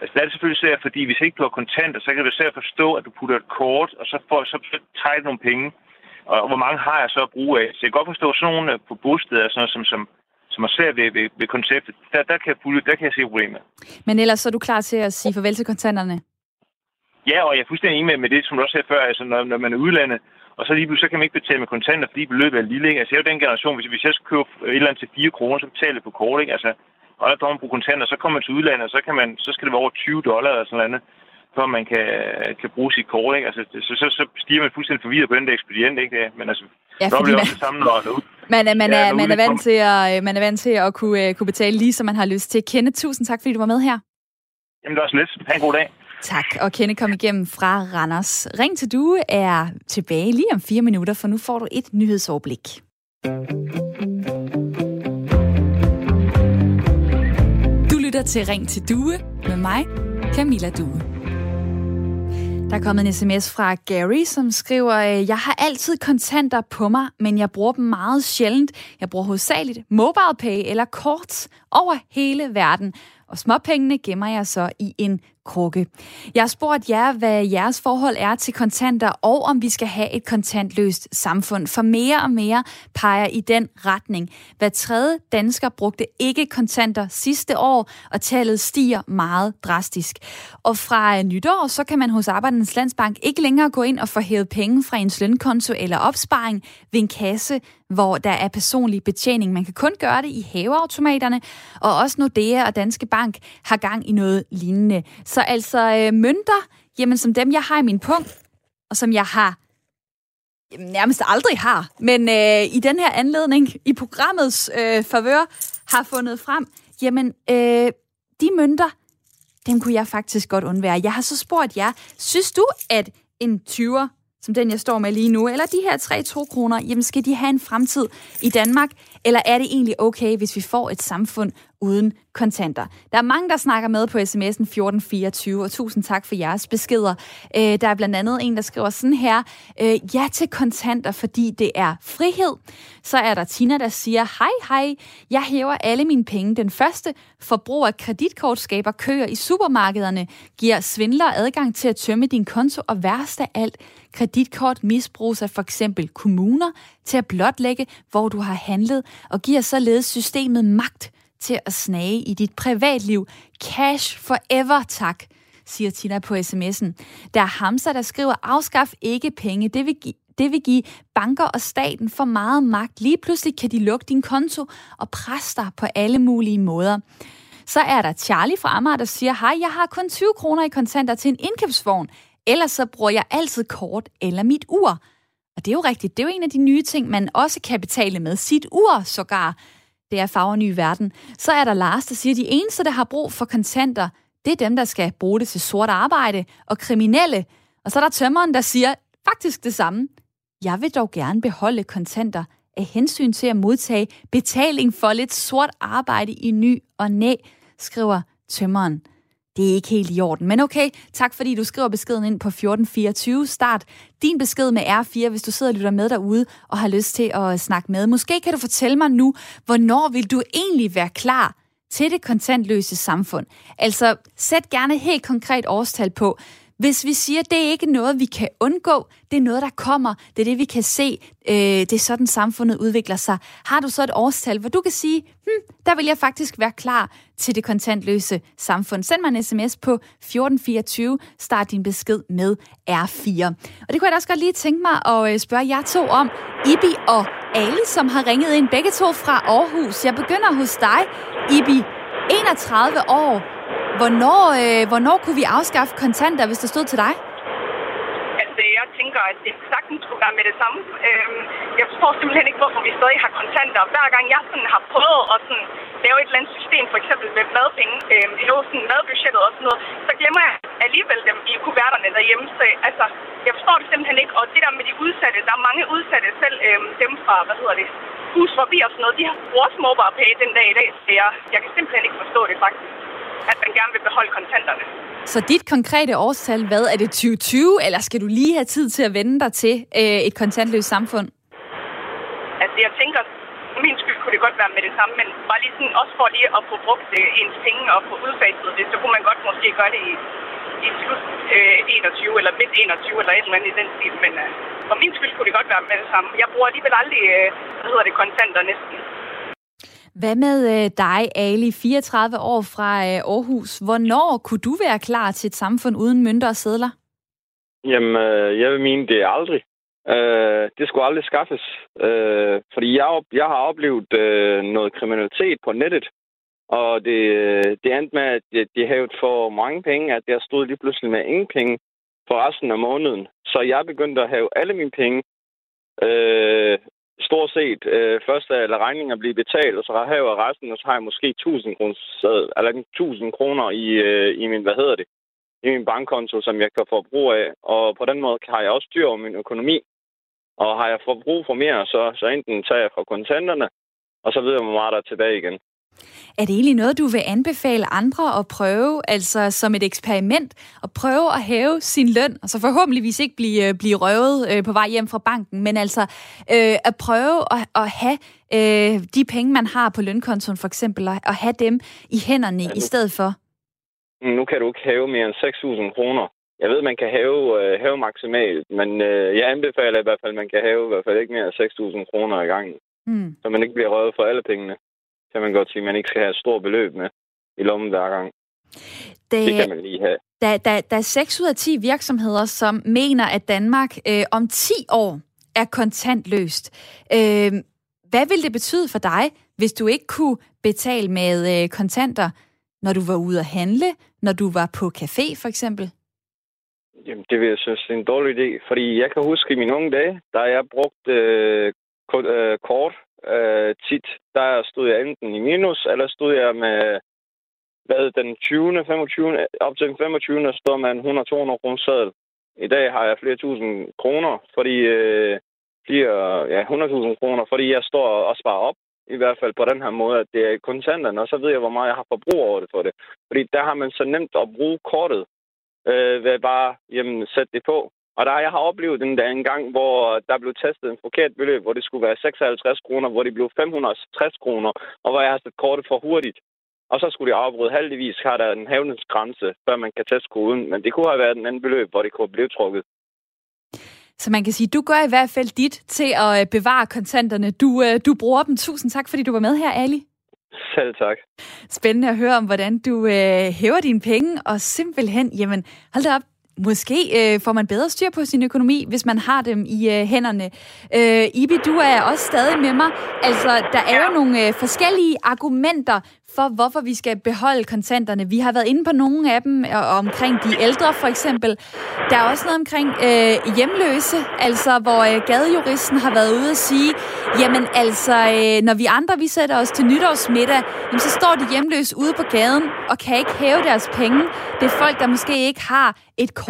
Altså, det er det selvfølgelig svært, fordi hvis ikke du har kontanter, så kan være svært forstå, at du putter et kort, og så, får, så, du nogle penge. Og, og hvor mange har jeg så at bruge af? Så jeg kan godt forstå sådan nogle på bosteder, sådan som, som, som er svært ved, ved, ved konceptet. Der, der, kan jeg, der kan jeg se problemet. Men ellers så er du klar til at sige farvel til kontanterne? Ja, og jeg er fuldstændig enig med, med det, som du også sagde før. Altså, når, når man er udlandet, og så lige pludselig så kan man ikke betale med kontanter, fordi beløbet er lille. Ikke? Altså, jeg er jo den generation, hvis, hvis jeg skal købe et eller andet til 4 kroner, så betaler jeg på kort. Ikke? Altså, og der man bruge kontanter, så kommer man til udlandet, og så, kan man, så skal det være over 20 dollar eller sådan noget, for man kan, kan bruge sit kort. Ikke? Altså, så, så, så stiger man fuldstændig forvirret på den der ekspedient. Ikke? Men altså, ja, fordi man, også det samme, når man, er, man, er, man, er vant til at, man er vant til at kunne, uh, kunne betale lige, som man har lyst til. Kenneth, tusind tak, fordi du var med her. Jamen, det var så lidt. Ha' en god dag. Tak, og Kenneth kom igennem fra Randers. Ring til du er tilbage lige om fire minutter, for nu får du et nyhedsoverblik. Du lytter til Ring til Due med mig, Camilla Due. Der er kommet en sms fra Gary, som skriver, øh, Jeg har altid kontanter på mig, men jeg bruger dem meget sjældent. Jeg bruger hovedsageligt mobile pay eller kort over hele verden og småpengene gemmer jeg så i en krukke. Jeg har spurgt jer, hvad jeres forhold er til kontanter, og om vi skal have et kontantløst samfund. For mere og mere peger i den retning. Hver tredje dansker brugte ikke kontanter sidste år, og tallet stiger meget drastisk. Og fra øh, nytår, så kan man hos Arbejdernes Landsbank ikke længere gå ind og få hævet penge fra ens lønkonto eller opsparing ved en kasse, hvor der er personlig betjening. Man kan kun gøre det i haveautomaterne, og også Nordea og Danske Bank har gang i noget lignende. Så altså øh, mønter, jamen som dem, jeg har i min punkt, og som jeg har jamen, nærmest aldrig har, men øh, i den her anledning, i programmets øh, favør, har fundet frem, jamen øh, de mønter, dem kunne jeg faktisk godt undvære. Jeg har så spurgt jer, synes du, at en 20'er som den jeg står med lige nu, eller de her 3 2 kroner, jamen skal de have en fremtid i Danmark, eller er det egentlig okay, hvis vi får et samfund uden kontanter? Der er mange, der snakker med på sms'en 1424, og tusind tak for jeres beskeder. Øh, der er blandt andet en, der skriver sådan her, øh, ja til kontanter, fordi det er frihed. Så er der Tina, der siger, hej hej, jeg hæver alle mine penge. Den første forbrug af kreditkort skaber køer i supermarkederne, giver svindlere adgang til at tømme din konto, og værst af alt, Kreditkort misbruges af for eksempel kommuner til at blotlægge, hvor du har handlet, og giver således systemet magt til at snage i dit privatliv. Cash forever, tak siger Tina på sms'en. Der er Hamza, der skriver, afskaf ikke penge. Det vil, give, det vil give banker og staten for meget magt. Lige pludselig kan de lukke din konto og presse dig på alle mulige måder. Så er der Charlie fra Amager, der siger, hej, jeg har kun 20 kroner i kontanter til en indkøbsvogn. Ellers så bruger jeg altid kort eller mit ur. Og det er jo rigtigt, det er jo en af de nye ting, man også kan betale med. Sit ur sågar. Det er farver ny verden. Så er der Lars, der siger, at de eneste, der har brug for kontanter, det er dem, der skal bruge det til sort arbejde og kriminelle. Og så er der tømmeren, der siger faktisk det samme. Jeg vil dog gerne beholde kontanter af hensyn til at modtage betaling for lidt sort arbejde i ny og næ, skriver tømmeren det er ikke helt i orden. Men okay, tak fordi du skriver beskeden ind på 1424. Start din besked med R4, hvis du sidder og lytter med derude og har lyst til at snakke med. Måske kan du fortælle mig nu, hvornår vil du egentlig være klar til det kontantløse samfund? Altså, sæt gerne helt konkret årstal på. Hvis vi siger, at det er ikke noget, vi kan undgå, det er noget, der kommer, det er det, vi kan se, øh, det er sådan, samfundet udvikler sig. Har du så et årstal, hvor du kan sige, hm, der vil jeg faktisk være klar til det kontantløse samfund. Send mig en sms på 1424, start din besked med R4. Og det kunne jeg da også godt lige tænke mig at øh, spørge jer to om. Ibi og Ali, som har ringet ind begge to fra Aarhus. Jeg begynder hos dig, Ibi. 31 år, Hvornår, øh, hvornår kunne vi afskaffe kontanter, hvis det stod til dig? Altså, jeg tænker, at det sagtens skulle være med det samme. Øhm, jeg forstår simpelthen ikke, hvorfor vi stadig har kontanter. Hver gang jeg sådan har prøvet at sådan lave et eller andet system, for eksempel med madpenge, øhm, jo sådan madbudgettet og sådan noget, så glemmer jeg alligevel dem i kuverterne derhjemme. Så altså, jeg forstår det simpelthen ikke. Og det der med de udsatte, der er mange udsatte, selv øhm, dem fra, hvad hedder det, hus forbi og sådan noget, de har også mobile pay den dag i dag. Så jeg, jeg kan simpelthen ikke forstå det faktisk at man gerne vil beholde kontanterne. Så dit konkrete årstal, hvad er det 2020, eller skal du lige have tid til at vende dig til øh, et kontantløst samfund? Altså, jeg tænker, min skyld kunne det godt være med det samme, men bare lige sådan, også for lige at få brugt øh, ens penge og få udfaset det, så kunne man godt måske gøre det i, i slut øh, 21 eller midt 21 eller et eller andet i den stil, men øh, for min skyld kunne det godt være med det samme. Jeg bruger alligevel aldrig, øh, hvad hedder det, kontanter næsten. Hvad med øh, dig, Ali, 34 år fra øh, Aarhus? Hvornår kunne du være klar til et samfund uden mønter og sædler? Jamen, øh, jeg vil mene, det er aldrig. Øh, det skulle aldrig skaffes. Øh, fordi jeg, jeg har oplevet øh, noget kriminalitet på nettet, og det, det endte med, at de, de havde for mange penge, at jeg stod lige pludselig med ingen penge for resten af måneden. Så jeg begyndte at have alle mine penge øh, stort set øh, først lader regninger blive betalt, og så har jeg resten, og så har jeg måske 1000 kroner, eller 1000 kroner i, øh, i min, hvad hedder det, i min bankkonto, som jeg kan få brug af. Og på den måde har jeg også styr over min økonomi. Og har jeg fået brug for mere, så, så enten tager jeg fra kontanterne, og så ved jeg, hvor meget der er tilbage igen. Er det egentlig noget, du vil anbefale andre at prøve, altså som et eksperiment, at prøve at hæve sin løn, altså forhåbentligvis ikke blive, øh, blive røvet øh, på vej hjem fra banken, men altså øh, at prøve at, at have øh, de penge, man har på lønkontoen for eksempel, at have dem i hænderne ja, nu, i stedet for? Nu kan du ikke hæve mere end 6.000 kroner. Jeg ved, man kan hæve, øh, hæve maksimalt, men øh, jeg anbefaler i hvert fald, at man kan hæve i hvert fald ikke mere end 6.000 kroner i gangen. Mm. Så man ikke bliver røvet for alle pengene kan man godt sige, at man ikke skal have et stort beløb med i lommen hver gang. Det, det kan man lige have. Der, der, der er 6 ud af 10 virksomheder, som mener, at Danmark øh, om 10 år er kontantløst. Øh, hvad vil det betyde for dig, hvis du ikke kunne betale med øh, kontanter, når du var ude at handle, når du var på café for eksempel? Jamen, det vil jeg synes er en dårlig idé, fordi jeg kan huske i mine unge dage, da jeg brugte øh, øh kort øh, tit, der stod jeg enten i minus, eller stod jeg med hvad, den 20. 25. op til den 25. står man 100-200 kroner sædel. I dag har jeg flere tusind kroner, fordi øh, flere, ja, 100.000 kroner, fordi jeg står og sparer op, i hvert fald på den her måde, at det er kontanterne, og så ved jeg, hvor meget jeg har forbrug over det for det. Fordi der har man så nemt at bruge kortet, øh, ved bare jamen, sætte det på. Og der jeg har oplevet den der en gang, hvor der blev testet en forkert beløb, hvor det skulle være 56 kroner, hvor det blev 560 kroner, og hvor jeg har sat kortet for hurtigt. Og så skulle de afbryde. Heldigvis har der en hævningsgrænse, før man kan teste koden. Men det kunne have været en anden beløb, hvor det kunne blive trukket. Så man kan sige, du gør i hvert fald dit til at øh, bevare kontanterne. Du, øh, du bruger dem. Tusind tak, fordi du var med her, Ali. Selv tak. Spændende at høre om, hvordan du øh, hæver dine penge, og simpelthen, jamen, hold da op, Måske øh, får man bedre styr på sin økonomi, hvis man har dem i øh, hænderne. Øh, Ibi, du er også stadig med mig. Altså, der er jo nogle øh, forskellige argumenter for, hvorfor vi skal beholde kontanterne. Vi har været inde på nogle af dem, og omkring de ældre for eksempel. Der er også noget omkring øh, hjemløse, altså hvor øh, gadejuristen har været ude og sige, jamen altså, øh, når vi andre vi sætter os til nytårsmiddag, jamen, så står de hjemløse ude på gaden og kan ikke hæve deres penge. Det er folk, der måske ikke har et kort.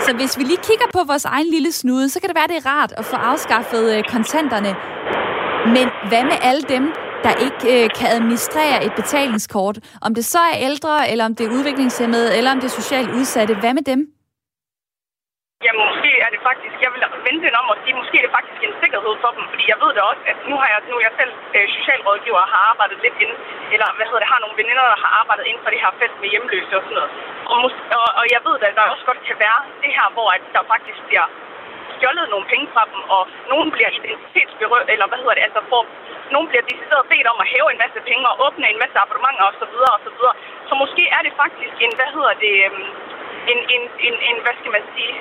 Så hvis vi lige kigger på vores egen lille snude, så kan det være, det er rart at få afskaffet øh, kontanterne. Men hvad med alle dem, der ikke øh, kan administrere et betalingskort. Om det så er ældre, eller om det er udviklingshemmede, eller om det er socialt udsatte. Hvad med dem? Ja, måske er det faktisk, jeg vil vente den om og sige, måske er det faktisk en sikkerhed for dem, fordi jeg ved det også, at nu har jeg, nu er jeg selv øh, socialrådgiver og har arbejdet lidt ind, eller hvad hedder det, har nogle veninder, der har arbejdet inden for det her felt med hjemløse og sådan noget. Og, mås- og, og jeg ved at der også godt kan være det her, hvor at der faktisk bliver stjålet nogle penge fra dem, og nogen bliver identitetsberøvet, eller hvad hedder det, altså får nogen bliver decideret bedt om at hæve en masse penge og åbne en masse abonnementer osv. osv. Så så måske er det faktisk en, hvad hedder det, øhm, en, en, en, en hvad skal man sige,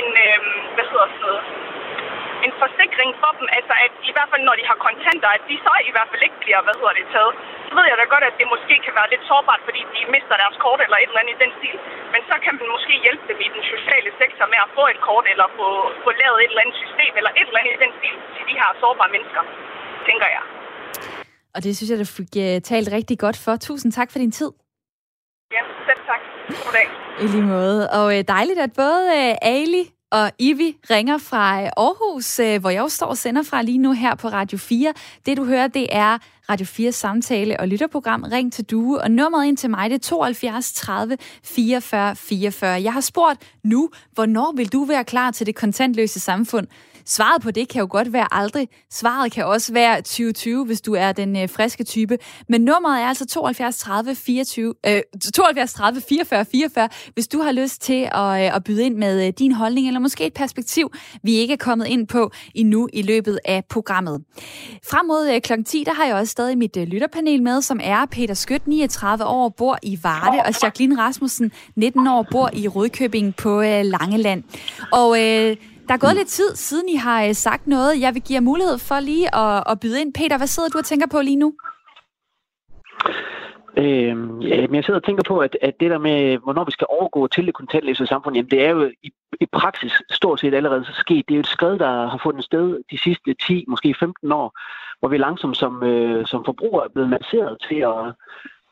en, øh, hvad hedder sådan noget, en forsikring for dem, altså at i hvert fald når de har kontanter, at de så i hvert fald ikke bliver, hvad hedder det, taget. Så ved jeg da godt, at det måske kan være lidt sårbart, fordi de mister deres kort eller et eller andet i den stil. Men så kan man måske hjælpe dem i den sociale sektor med at få et kort, eller få, få lavet et eller andet system, eller et eller andet i den stil til de her sårbare mennesker tænker jeg. Og det synes jeg, du fik øh, talt rigtig godt for. Tusind tak for din tid. Goddag. I lige måde. Og øh, dejligt, at både uh, Ali og Ivi ringer fra øh, Aarhus, hvor jeg også står og sender fra lige nu her på Radio 4. Det du hører, det er Radio 4 samtale og lytterprogram Ring til Due, og nummeret ind til mig det er 72 30 44 44. Jeg har spurgt nu, hvornår vil du være klar til det kontantløse samfund? Svaret på det kan jo godt være aldrig. Svaret kan også være 2020, hvis du er den øh, friske type. Men nummeret er altså 72 30 24, øh, 72 30 44 44, hvis du har lyst til at, øh, at byde ind med øh, din holdning, eller måske et perspektiv, vi ikke er kommet ind på endnu i løbet af programmet. Frem mod øh, kl. 10, der har jeg også stadig mit øh, lytterpanel med, som er Peter Skødt, 39 år, bor i Varde, og Jacqueline Rasmussen, 19 år, bor i Rødkøbing på øh, Langeland. Og øh, der er gået lidt tid, siden I har øh, sagt noget. Jeg vil give jer mulighed for lige at, at byde ind. Peter, hvad sidder du og tænker på lige nu? Øh, ja, men jeg sidder og tænker på, at, at det der med, hvornår vi skal overgå til det kontantløse samfund, jamen det er jo i, i praksis stort set allerede så sket. Det er jo et skred, der har fundet sted de sidste 10, måske 15 år, hvor vi langsomt som, øh, som forbrugere er blevet masseret til at,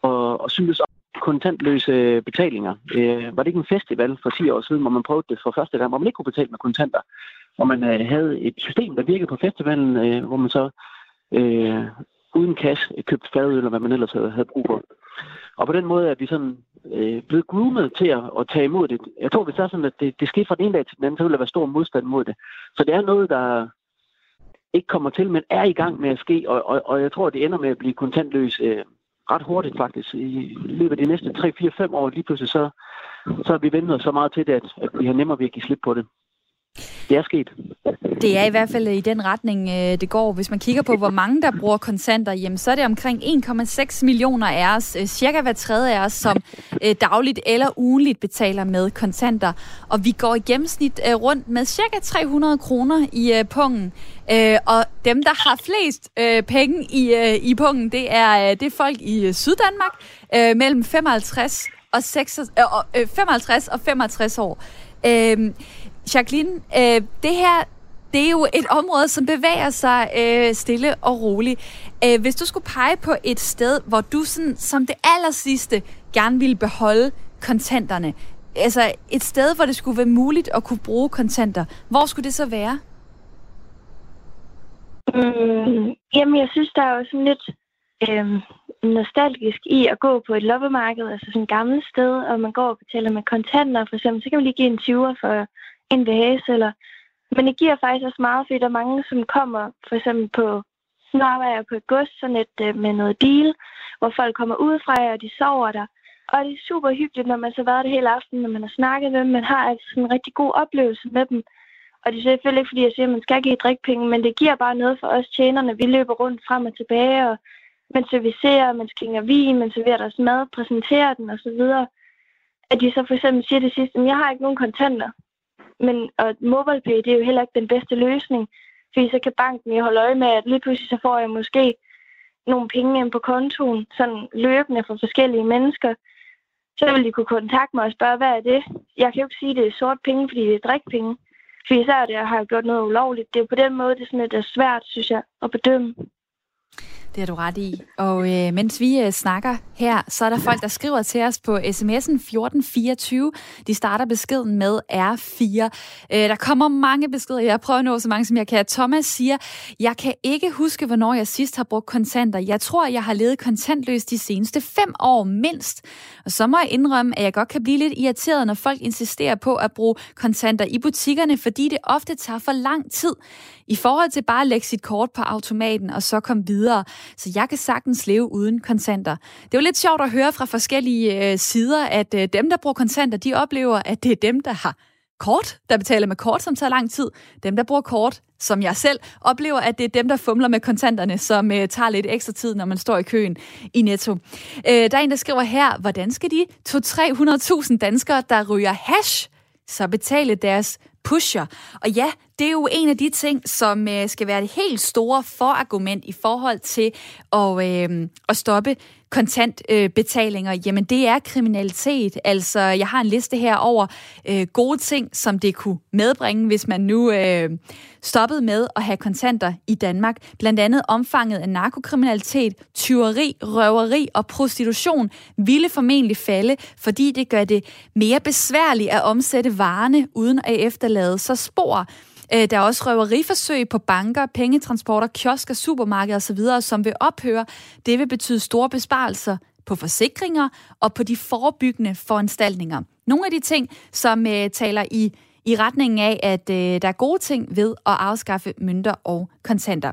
at, at synes kontantløse betalinger. Øh, var det ikke en festival for 10 år siden, hvor man prøvede det for første gang, hvor man ikke kunne betale med kontanter? Hvor man øh, havde et system, der virkede på festivalen, øh, hvor man så øh, uden cash købte fadøl, eller hvad man ellers havde, havde brug for. Og på den måde er vi sådan øh, blevet groomet til at, at tage imod det. Jeg tror, hvis det er sådan, at det, det sker fra den ene dag til den anden, så vil der være stor modstand mod det. Så det er noget, der ikke kommer til, men er i gang med at ske, og, og, og jeg tror, det ender med at blive kontantløs øh, ret hurtigt faktisk. I løbet af de næste 3-4-5 år lige pludselig, så, så har vi ventet så meget til det, at, at vi har nemmere ved at give slip på det. Det er sket. Det er i hvert fald øh, i den retning, øh, det går. Hvis man kigger på, hvor mange der bruger kontanter, jamen, så er det omkring 1,6 millioner af os, øh, cirka hver tredje af os, som dagligt eller ugenligt betaler med kontanter. Og vi går i gennemsnit rundt med cirka 300 kroner i pungen. Og dem, der har flest penge i, i pungen, det er, det er folk i Syddanmark mellem 55 og, 6, 55 og 65 år. Jacqueline, øh, det her det er jo et område, som bevæger sig øh, stille og roligt. Øh, hvis du skulle pege på et sted, hvor du sådan, som det aller sidste gerne ville beholde kontanterne, altså et sted, hvor det skulle være muligt at kunne bruge kontanter, hvor skulle det så være? Mm, jamen, jeg synes, der er jo sådan lidt øh, nostalgisk i at gå på et loppemarked, altså sådan et gammelt sted, og man går og betaler med kontanter, for eksempel, så kan man lige give en 20'er for en vase, eller... Men det giver faktisk også meget, fordi der er mange, som kommer for eksempel på nu arbejder jeg på et gods, sådan et, øh, med noget deal, hvor folk kommer ud fra og de sover der. Og det er super hyggeligt, når man så har været det hele aften, når man har snakket med dem. Man har altså en rigtig god oplevelse med dem. Og det er selvfølgelig ikke, fordi jeg siger, at man skal give drikpenge, men det giver bare noget for os tjenerne. Vi løber rundt frem og tilbage, og man servicerer, man skænger vin, man serverer deres mad, præsenterer den osv. At de så for eksempel siger det sidste, at jeg har ikke nogen kontanter. Men og MobilePay, det er jo heller ikke den bedste løsning, fordi så kan banken jo holde øje med, at lige pludselig så får jeg måske nogle penge ind på kontoen, sådan løbende fra forskellige mennesker. Så vil de kunne kontakte mig og spørge, hvad er det? Jeg kan jo ikke sige, at det er sort penge, fordi det er drikpenge. Fordi så er det, at jeg har gjort noget ulovligt. Det er på den måde, det er, sådan, det er svært, synes jeg, at bedømme. Det har du ret i. Og øh, mens vi øh, snakker her, så er der folk, der skriver til os på sms'en 1424. De starter beskeden med R4. Øh, der kommer mange beskeder. Jeg prøver at nå så mange, som jeg kan. Thomas siger, jeg kan ikke huske, hvornår jeg sidst har brugt kontanter. Jeg tror, jeg har levet kontantløst de seneste fem år mindst. Og så må jeg indrømme, at jeg godt kan blive lidt irriteret, når folk insisterer på at bruge kontanter i butikkerne, fordi det ofte tager for lang tid. I forhold til bare at lægge sit kort på automaten og så komme videre. Så jeg kan sagtens leve uden kontanter. Det er jo lidt sjovt at høre fra forskellige øh, sider, at øh, dem, der bruger kontanter, de oplever, at det er dem, der har kort, der betaler med kort, som tager lang tid. Dem, der bruger kort, som jeg selv, oplever, at det er dem, der fumler med kontanterne, som øh, tager lidt ekstra tid, når man står i køen i Netto. Øh, der er en, der skriver her, hvordan skal de 200-300.000 danskere, der ryger hash, så betale deres pusher. Og ja, det er jo en af de ting, som øh, skal være det helt store forargument i forhold til at, øh, at stoppe kontantbetalinger, øh, jamen det er kriminalitet. Altså, jeg har en liste her over øh, gode ting, som det kunne medbringe, hvis man nu øh, stoppede med at have kontanter i Danmark. Blandt andet omfanget af narkokriminalitet, tyveri, røveri og prostitution ville formentlig falde, fordi det gør det mere besværligt at omsætte varerne uden at efterlade så spor. Øh, der er også røveriforsøg på banker, pengetransporter, kiosker, supermarkeder osv., som vil ophøre. Det vil betyde store besparelser på forsikringer og på de forebyggende foranstaltninger. Nogle af de ting, som øh, taler i i retningen af, at øh, der er gode ting ved at afskaffe mønter og kontanter.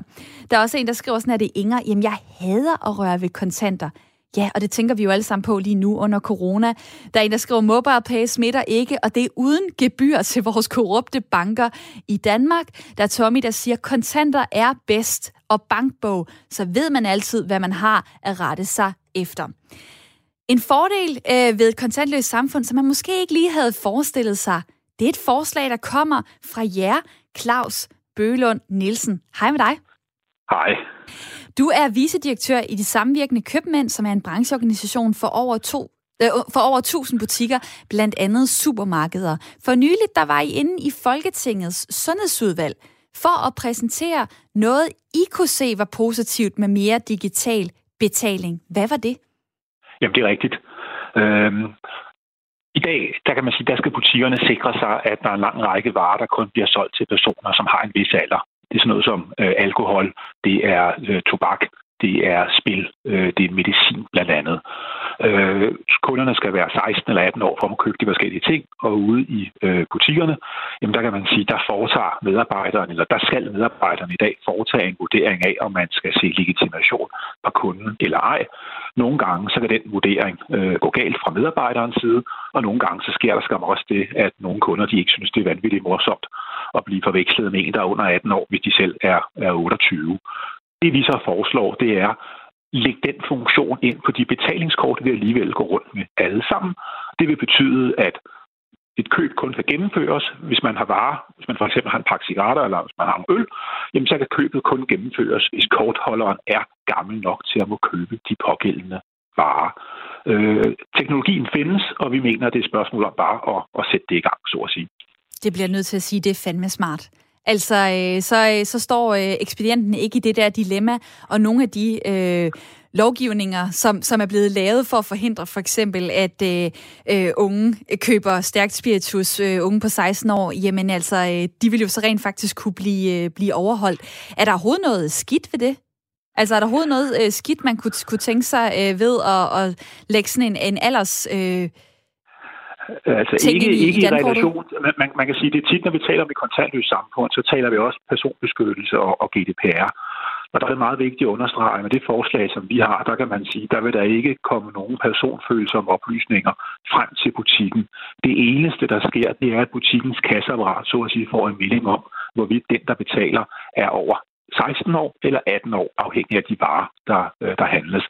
Der er også en, der skriver sådan, at det Inger, jamen jeg hader at røre ved kontanter. Ja, og det tænker vi jo alle sammen på lige nu under corona. Der er en, der skriver, mobile pay smitter ikke, og det er uden gebyr til vores korrupte banker i Danmark. Der er Tommy, der siger, kontanter er bedst, og bankbog, så ved man altid, hvad man har at rette sig efter. En fordel øh, ved et kontantløst samfund, som man måske ikke lige havde forestillet sig, Det er et forslag, der kommer fra jer, Claus Bølund Nielsen. Hej med dig. Hej. Du er vicedirektør i de samvirkende købmænd, som er en brancheorganisation for over to øh, for over 1000 butikker, blandt andet supermarkeder. For nyligt der var I inde i Folketingets sundhedsudvalg for at præsentere noget, I kunne se var positivt med mere digital betaling. Hvad var det? Jamen, det er rigtigt. Øhm, I dag, der kan man sige, der skal butikkerne sikre sig, at der er en lang række varer, der kun bliver solgt til personer, som har en vis alder. Det er sådan noget som øh, alkohol, det er øh, tobak, det er spil, øh, det er medicin blandt andet. Øh, kunderne skal være 16 eller 18 år for at købe de forskellige ting, og ude i øh, butikkerne, jamen der kan man sige, der foretager medarbejderen, eller der skal medarbejderne i dag foretage en vurdering af, om man skal se legitimation fra kunden eller ej. Nogle gange så kan den vurdering øh, gå galt fra medarbejderens side, og nogle gange så sker der skam også det, at nogle kunder de ikke synes, det er vanvittigt morsomt at blive forvekslet med en, der er under 18 år, hvis de selv er, er 28. Det vi så foreslår, det er, lægge den funktion ind på de betalingskort, vi alligevel går rundt med alle sammen. Det vil betyde, at et køb kun kan gennemføres, hvis man har varer, hvis man for eksempel har en pakke cigaretter eller hvis man har en øl, jamen så kan købet kun gennemføres, hvis kortholderen er gammel nok til at må købe de pågældende varer. Øh, teknologien findes, og vi mener, at det er et spørgsmål om bare at, at sætte det i gang, så at sige. Det bliver nødt til at sige, at det er fandme smart. Altså, øh, så, øh, så står øh, ekspedienten ikke i det der dilemma, og nogle af de øh, lovgivninger, som, som er blevet lavet for at forhindre for eksempel, at øh, øh, unge køber stærkt spiritus, øh, unge på 16 år, jamen altså, øh, de vil jo så rent faktisk kunne blive, øh, blive overholdt. Er der overhovedet noget skidt ved det? Altså, er der overhovedet noget øh, skidt, man kunne, kunne tænke sig øh, ved at, at lægge sådan en, en alders... Øh, Altså ikke, i, ikke i, relation, man, man kan sige, det er tit, når vi taler om et kontantløst samfund, så taler vi også personbeskyttelse og, og GDPR. Og der er det meget vigtigt at understrege, med det forslag, som vi har, der kan man sige, der vil der ikke komme nogen personfølsomme oplysninger frem til butikken. Det eneste, der sker, det er, at butikkens kasseapparat så at sige får en melding om, hvorvidt den, der betaler, er over 16 år eller 18 år, afhængig af de varer, der, øh, der handles.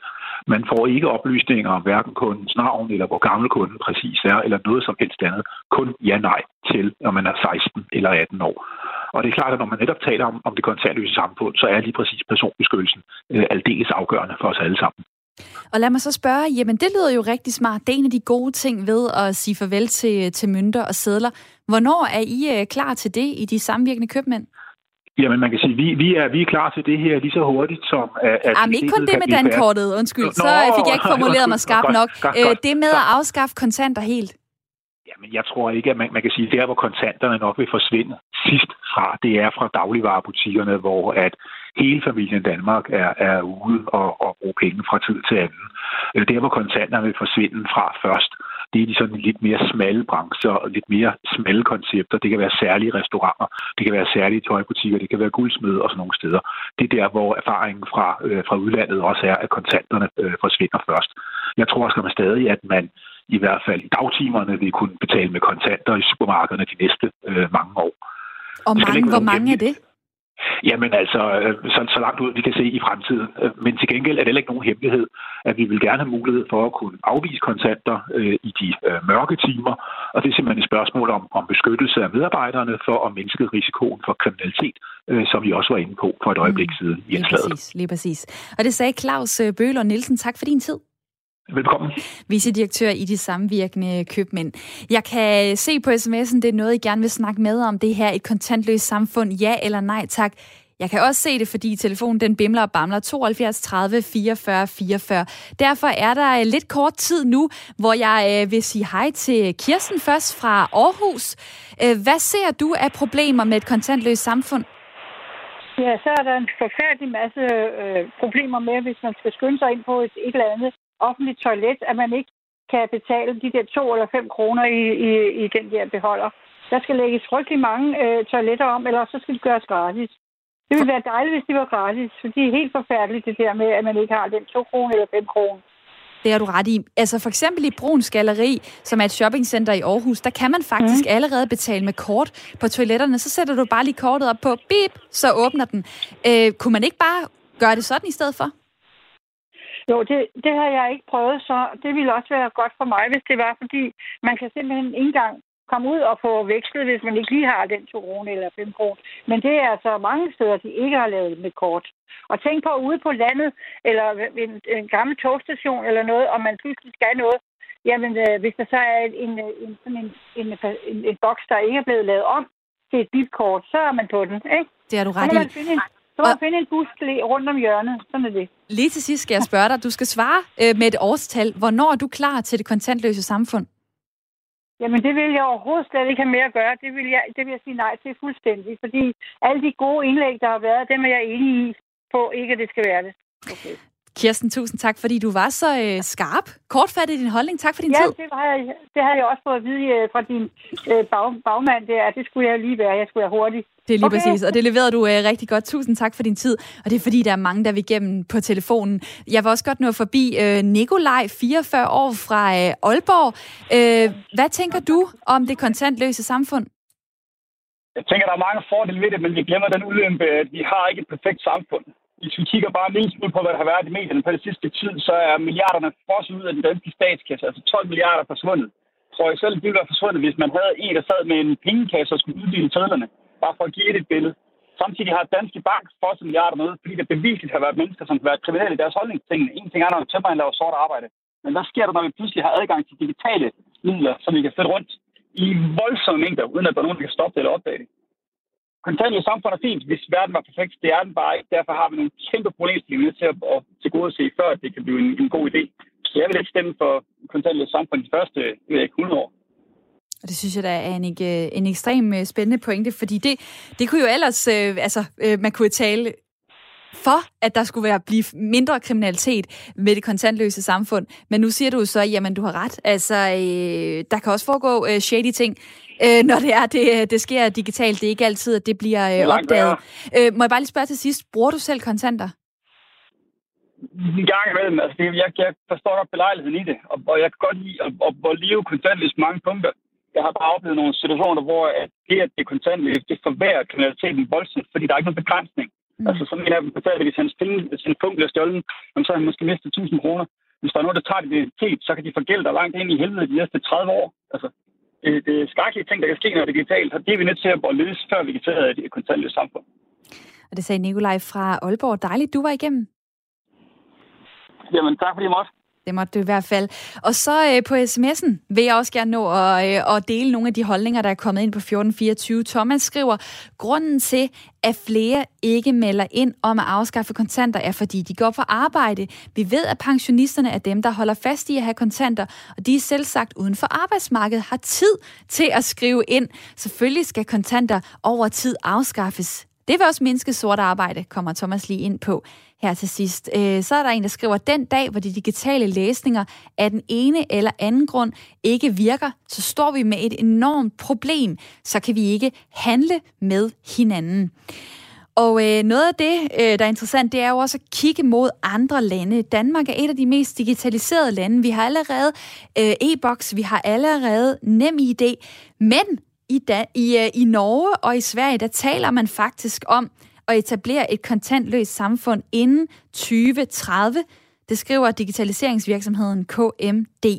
Man får ikke oplysninger om hverken kundens navn, eller hvor gammel kunden præcis er, eller noget som helst andet. Kun ja-nej til, om man er 16 eller 18 år. Og det er klart, at når man netop taler om, om det kontantløse samfund, så er lige præcis personbeskyttelsen øh, aldeles afgørende for os alle sammen. Og lad mig så spørge, jamen det lyder jo rigtig smart. Det er en af de gode ting ved at sige farvel til, til mønter og sædler. Hvornår er I øh, klar til det i de samvirkende købmænd? Jamen, man kan sige, vi, vi, er, vi er klar til det her lige så hurtigt som... At Jamen, ikke kun det med dankortet, undskyld. Nå, så fik jeg ikke formuleret mig skarpt nok. Godt, godt, det med at afskaffe kontanter helt. Jamen, jeg tror ikke, at man, man kan sige, der hvor kontanterne nok vil forsvinde sidst fra, det er fra dagligvarerbutikkerne, hvor at hele familien Danmark er, er ude og, og bruge penge fra tid til anden. Øh, der hvor kontanterne vil forsvinde fra først, det er de sådan lidt mere smalle brancher og lidt mere smalle koncepter. Det kan være særlige restauranter, det kan være særlige tøjbutikker, det kan være guldsmede og sådan nogle steder. Det er der, hvor erfaringen fra, øh, fra udlandet også er, at kontanterne øh, forsvinder først. Jeg tror også man stadig, at man i hvert fald i dagtimerne vil kunne betale med kontanter i supermarkederne de næste øh, mange år. Og mange, hvor mange er det? Jamen altså, øh, så, så langt ud vi kan se i fremtiden. Øh, men til gengæld er det heller ikke nogen hemmelighed, at vi vil gerne have mulighed for at kunne afvise kontanter øh, i de øh, mørke timer. Og det er simpelthen et spørgsmål om, om beskyttelse af medarbejderne for at mindske risikoen for kriminalitet, øh, som vi også var inde på for et øjeblik mm. siden i lige præcis, lige præcis. Og det sagde Claus Bøhler Nielsen. Tak for din tid. Velkommen. Vicedirektør i de samvirkende købmænd. Jeg kan se på sms'en, det er noget, I gerne vil snakke med om. Det her et kontantløst samfund, ja eller nej tak. Jeg kan også se det, fordi telefonen den bimler og bamler 72 30 44 44. Derfor er der lidt kort tid nu, hvor jeg øh, vil sige hej til Kirsten først fra Aarhus. Øh, hvad ser du af problemer med et kontantløst samfund? Ja, så er der en forfærdelig masse øh, problemer med, hvis man skal skynde sig ind på et, et eller andet offentligt toilet, at man ikke kan betale de der to eller fem kroner i, i, i den der beholder. Der skal lægges frygtelig mange øh, toiletter om, eller så skal det gøres gratis. Det ville være dejligt, hvis det var gratis, for det er helt forfærdeligt det der med, at man ikke har den to kroner eller fem kroner. Det har du ret i. Altså for eksempel i Bruns Galeri, som er et shoppingcenter i Aarhus, der kan man faktisk mm. allerede betale med kort på toiletterne. Så sætter du bare lige kortet op på bip, så åbner den. Øh, kunne man ikke bare gøre det sådan i stedet for? Jo, det, det har jeg ikke prøvet, så det ville også være godt for mig, hvis det var, fordi man kan simpelthen ikke engang komme ud og få vekslet, hvis man ikke lige har den 2 kroner eller 5 kroner. Men det er altså mange steder, de ikke har lavet med kort. Og tænk på ude på landet, eller en, en gammel togstation eller noget, om man pludselig skal noget, jamen øh, hvis der så er en, en, sådan en, en, en, en boks, der ikke er blevet lavet om til et bitkort, så er man på den, ikke? Det er du ret i. Så må og... finde en bus rundt om hjørnet. Sådan er det. Lige til sidst skal jeg spørge dig. Du skal svare øh, med et årstal. Hvornår er du klar til det kontantløse samfund? Jamen, det vil jeg overhovedet slet ikke have med at gøre. Det vil jeg, det vil jeg sige nej til fuldstændig. Fordi alle de gode indlæg, der har været, dem er jeg enig i på, ikke at det skal være det. Okay. Kirsten, tusind tak, fordi du var så øh, skarp. Kortfattet din holdning. Tak for din ja, tid. Ja, det, har jeg, det har jeg også fået at vide øh, fra din øh, bag, bagmand. Det, er, det skulle jeg lige være. Jeg skulle være hurtig. Det er lige okay. præcis, og det leverede du øh, rigtig godt. Tusind tak for din tid. Og det er fordi, der er mange, der vil igennem på telefonen. Jeg var også godt nå forbi øh, Nikolaj, 44 år fra øh, Aalborg. Øh, hvad tænker du om det kontantløse samfund? Jeg tænker, der er mange fordele ved det, men vi glemmer den ulempe, at vi har ikke et perfekt samfund hvis vi kigger bare en lille smule på, hvad der har været i medierne på det sidste tid, så er milliarderne frosset ud af den danske statskasse. Altså 12 milliarder forsvundet. Så jeg selv, det ville være forsvundet, hvis man havde en, der sad med en pengekasse og skulle uddele tædlerne. Bare for at give et billede. Samtidig har Danske Bank frosset milliarder med, fordi der beviseligt har været mennesker, som har været kriminelle i deres holdningstingene. En ting er, når tømmermænd laver sort arbejde. Men hvad sker der, når vi pludselig har adgang til digitale midler, som vi kan flytte rundt i voldsomme mængder, uden at der er nogen, der kan stoppe det eller opdage det? kontantet samfund er fint, hvis verden var perfekt. Det er den bare ikke. Derfor har vi nogle kæmpe problemstillinger til at, at tilgodese, før det kan blive en, en god idé. Så jeg vil ikke stemme for kontantet samfund de første 100 år. Og det synes jeg, der er en, en ekstrem øh, spændende pointe, fordi det, det kunne jo ellers, øh, altså, øh, man kunne tale for, at der skulle være blive mindre kriminalitet med det kontantløse samfund. Men nu siger du så, jamen du har ret. Altså, øh, der kan også foregå øh, shady ting øh, når det er, det, det sker digitalt. Det er ikke altid, at det bliver øh, opdaget. Øh, må jeg bare lige spørge til sidst, bruger du selv kontanter? En gang imellem. Altså, jeg, jeg forstår godt belejligheden i det, og, og jeg kan godt lide at, at, at leve kontantløst mange punkter. Jeg har bare oplevet nogle situationer, hvor at det, at det er kontantløst, det forværrer kriminaliteten voldsomt, fordi der er ikke nogen begrænsning. Mm. Altså, som en af dem fortalte, at hvis hans, penge, hvis hans punkt bliver stjålet, så har han måske mistet 1000 kroner. Hvis der er noget, der tager identitet, så kan de få gæld der langt ind i helvede de næste 30 år. Altså, det, det er skrækkelige ting, der kan ske, når det er digitalt, og det er vi nødt til at løse, før vi kan tage et kontantløst samfund. Og det sagde Nikolaj fra Aalborg. Dejligt, du var igennem. Jamen, tak fordi I måtte. Det måtte du i hvert fald. Og så øh, på sms'en vil jeg også gerne nå at, øh, at dele nogle af de holdninger, der er kommet ind på 1424. Thomas skriver, grunden til, at flere ikke melder ind om at afskaffe kontanter, er fordi de går på arbejde. Vi ved, at pensionisterne er dem, der holder fast i at have kontanter, og de er selv sagt uden for arbejdsmarkedet har tid til at skrive ind. Selvfølgelig skal kontanter over tid afskaffes. Det vil også mindske sort arbejde, kommer Thomas lige ind på her til sidst. Øh, så er der en, der skriver, den dag, hvor de digitale læsninger af den ene eller anden grund ikke virker, så står vi med et enormt problem. Så kan vi ikke handle med hinanden. Og øh, noget af det, øh, der er interessant, det er jo også at kigge mod andre lande. Danmark er et af de mest digitaliserede lande. Vi har allerede øh, e-boks, vi har allerede nem idé, men i, da, i, øh, i Norge og i Sverige, der taler man faktisk om at etablere et kontantløst samfund inden 2030. Det skriver digitaliseringsvirksomheden KMD.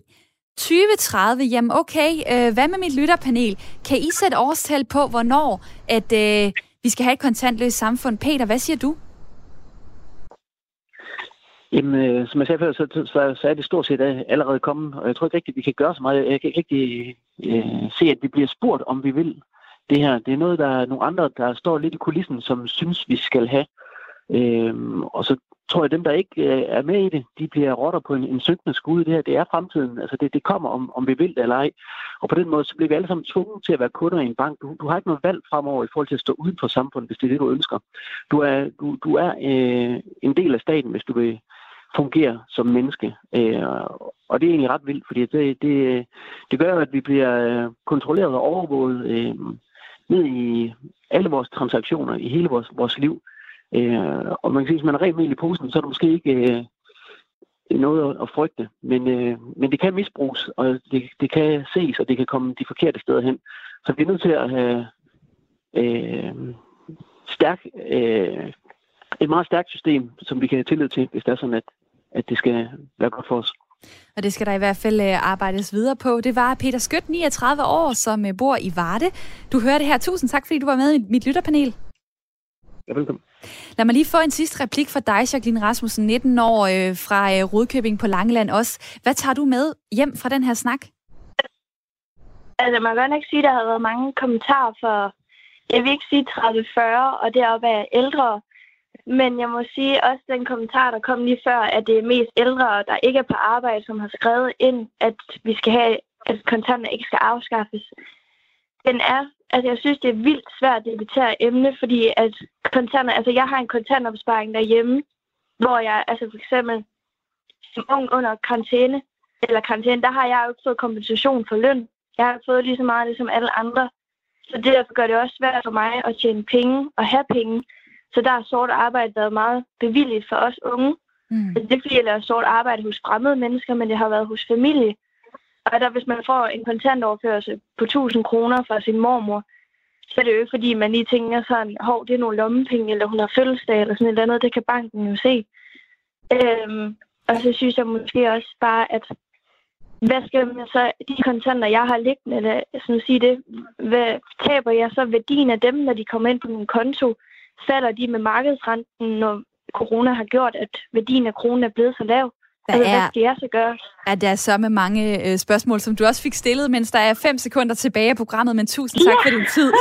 2030, jamen okay, øh, hvad med mit lytterpanel? Kan I sætte årstal på, hvornår at øh, vi skal have et kontantløst samfund? Peter, hvad siger du? Jamen, øh, som jeg sagde før, så, så, så er det stort set allerede kommet, og jeg tror ikke rigtigt, vi kan gøre så meget. Jeg kan ikke rigtig øh, se, at vi bliver spurgt, om vi vil det her. Det er noget, der er nogle andre, der står lidt i kulissen, som synes, vi skal have. Øhm, og så tror jeg, at dem, der ikke øh, er med i det, de bliver rotter på en, en synkende skud. Det her, det er fremtiden. Altså, det, det kommer, om, om vi vil det eller ej. Og på den måde, så bliver vi alle sammen tvunget til at være kunder i en bank. Du, du har ikke noget valg fremover i forhold til at stå uden for samfundet, hvis det er det, du ønsker. Du er, du, du er øh, en del af staten, hvis du vil fungere som menneske. Øh, og det er egentlig ret vildt, fordi det, det, det gør, at vi bliver øh, kontrolleret og overvåget øh, ned i alle vores transaktioner, i hele vores, vores liv. Øh, og man kan sige, hvis man er rent i posen, så er det måske ikke øh, noget at frygte. Men, øh, men det kan misbruges, og det, det kan ses, og det kan komme de forkerte steder hen. Så vi er nødt til at have øh, stærk, øh, et meget stærkt system, som vi kan have tillid til, hvis det er sådan, at, at det skal være godt for os. Og det skal der i hvert fald øh, arbejdes videre på. Det var Peter Skødt, 39 år, som øh, bor i Varde. Du hører det her. Tusind tak, fordi du var med i mit lytterpanel. Ja, velkommen. Lad mig lige få en sidste replik fra dig, Jacqueline Rasmussen, 19 år øh, fra øh, Rudkøbing på Langeland også. Hvad tager du med hjem fra den her snak? Altså, man kan godt ikke sige, at der har været mange kommentarer for, jeg vil ikke sige 30-40, og deroppe er ældre. Men jeg må sige også den kommentar, der kom lige før, at det er mest ældre, der ikke er på arbejde, som har skrevet ind, at vi skal have, at kontanter ikke skal afskaffes. Den er, altså jeg synes, det er vildt svært at debattere emne, fordi at kontanter, altså jeg har en kontantopsparing derhjemme, hvor jeg, altså for eksempel som ung under karantæne, eller karantæne, der har jeg jo ikke fået kompensation for løn. Jeg har fået lige så meget det som alle andre. Så det derfor gør det også svært for mig at tjene penge og have penge. Så der har sort arbejde været meget bevilligt for os unge. Mm. Altså, det er fordi, jeg laver sort arbejde hos fremmede mennesker, men det har været hos familie. Og der, hvis man får en kontantoverførsel på 1000 kroner fra sin mormor, så er det jo ikke, fordi man lige tænker sådan, hov, det er nogle lommepenge, eller hun har fødselsdag, eller sådan et eller andet. Det kan banken jo se. Øhm, og så synes jeg måske også bare, at hvad skal man så, de kontanter, jeg har liggende, eller sådan at sige det, hvad taber jeg så værdien af dem, når de kommer ind på min konto? Falder de med markedsrenten, når corona har gjort, at værdien af kronen er blevet så lav? Der altså, er, hvad skal jeg så gøre? At der er så med mange øh, spørgsmål, som du også fik stillet, mens der er fem sekunder tilbage af programmet, men tusind tak ja. for din tid,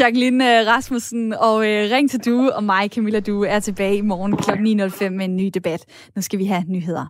Jacqueline øh, Rasmussen, og øh, ring til du og mig, Camilla Du, er tilbage i morgen kl. 9.05 med en ny debat. Nu skal vi have nyheder.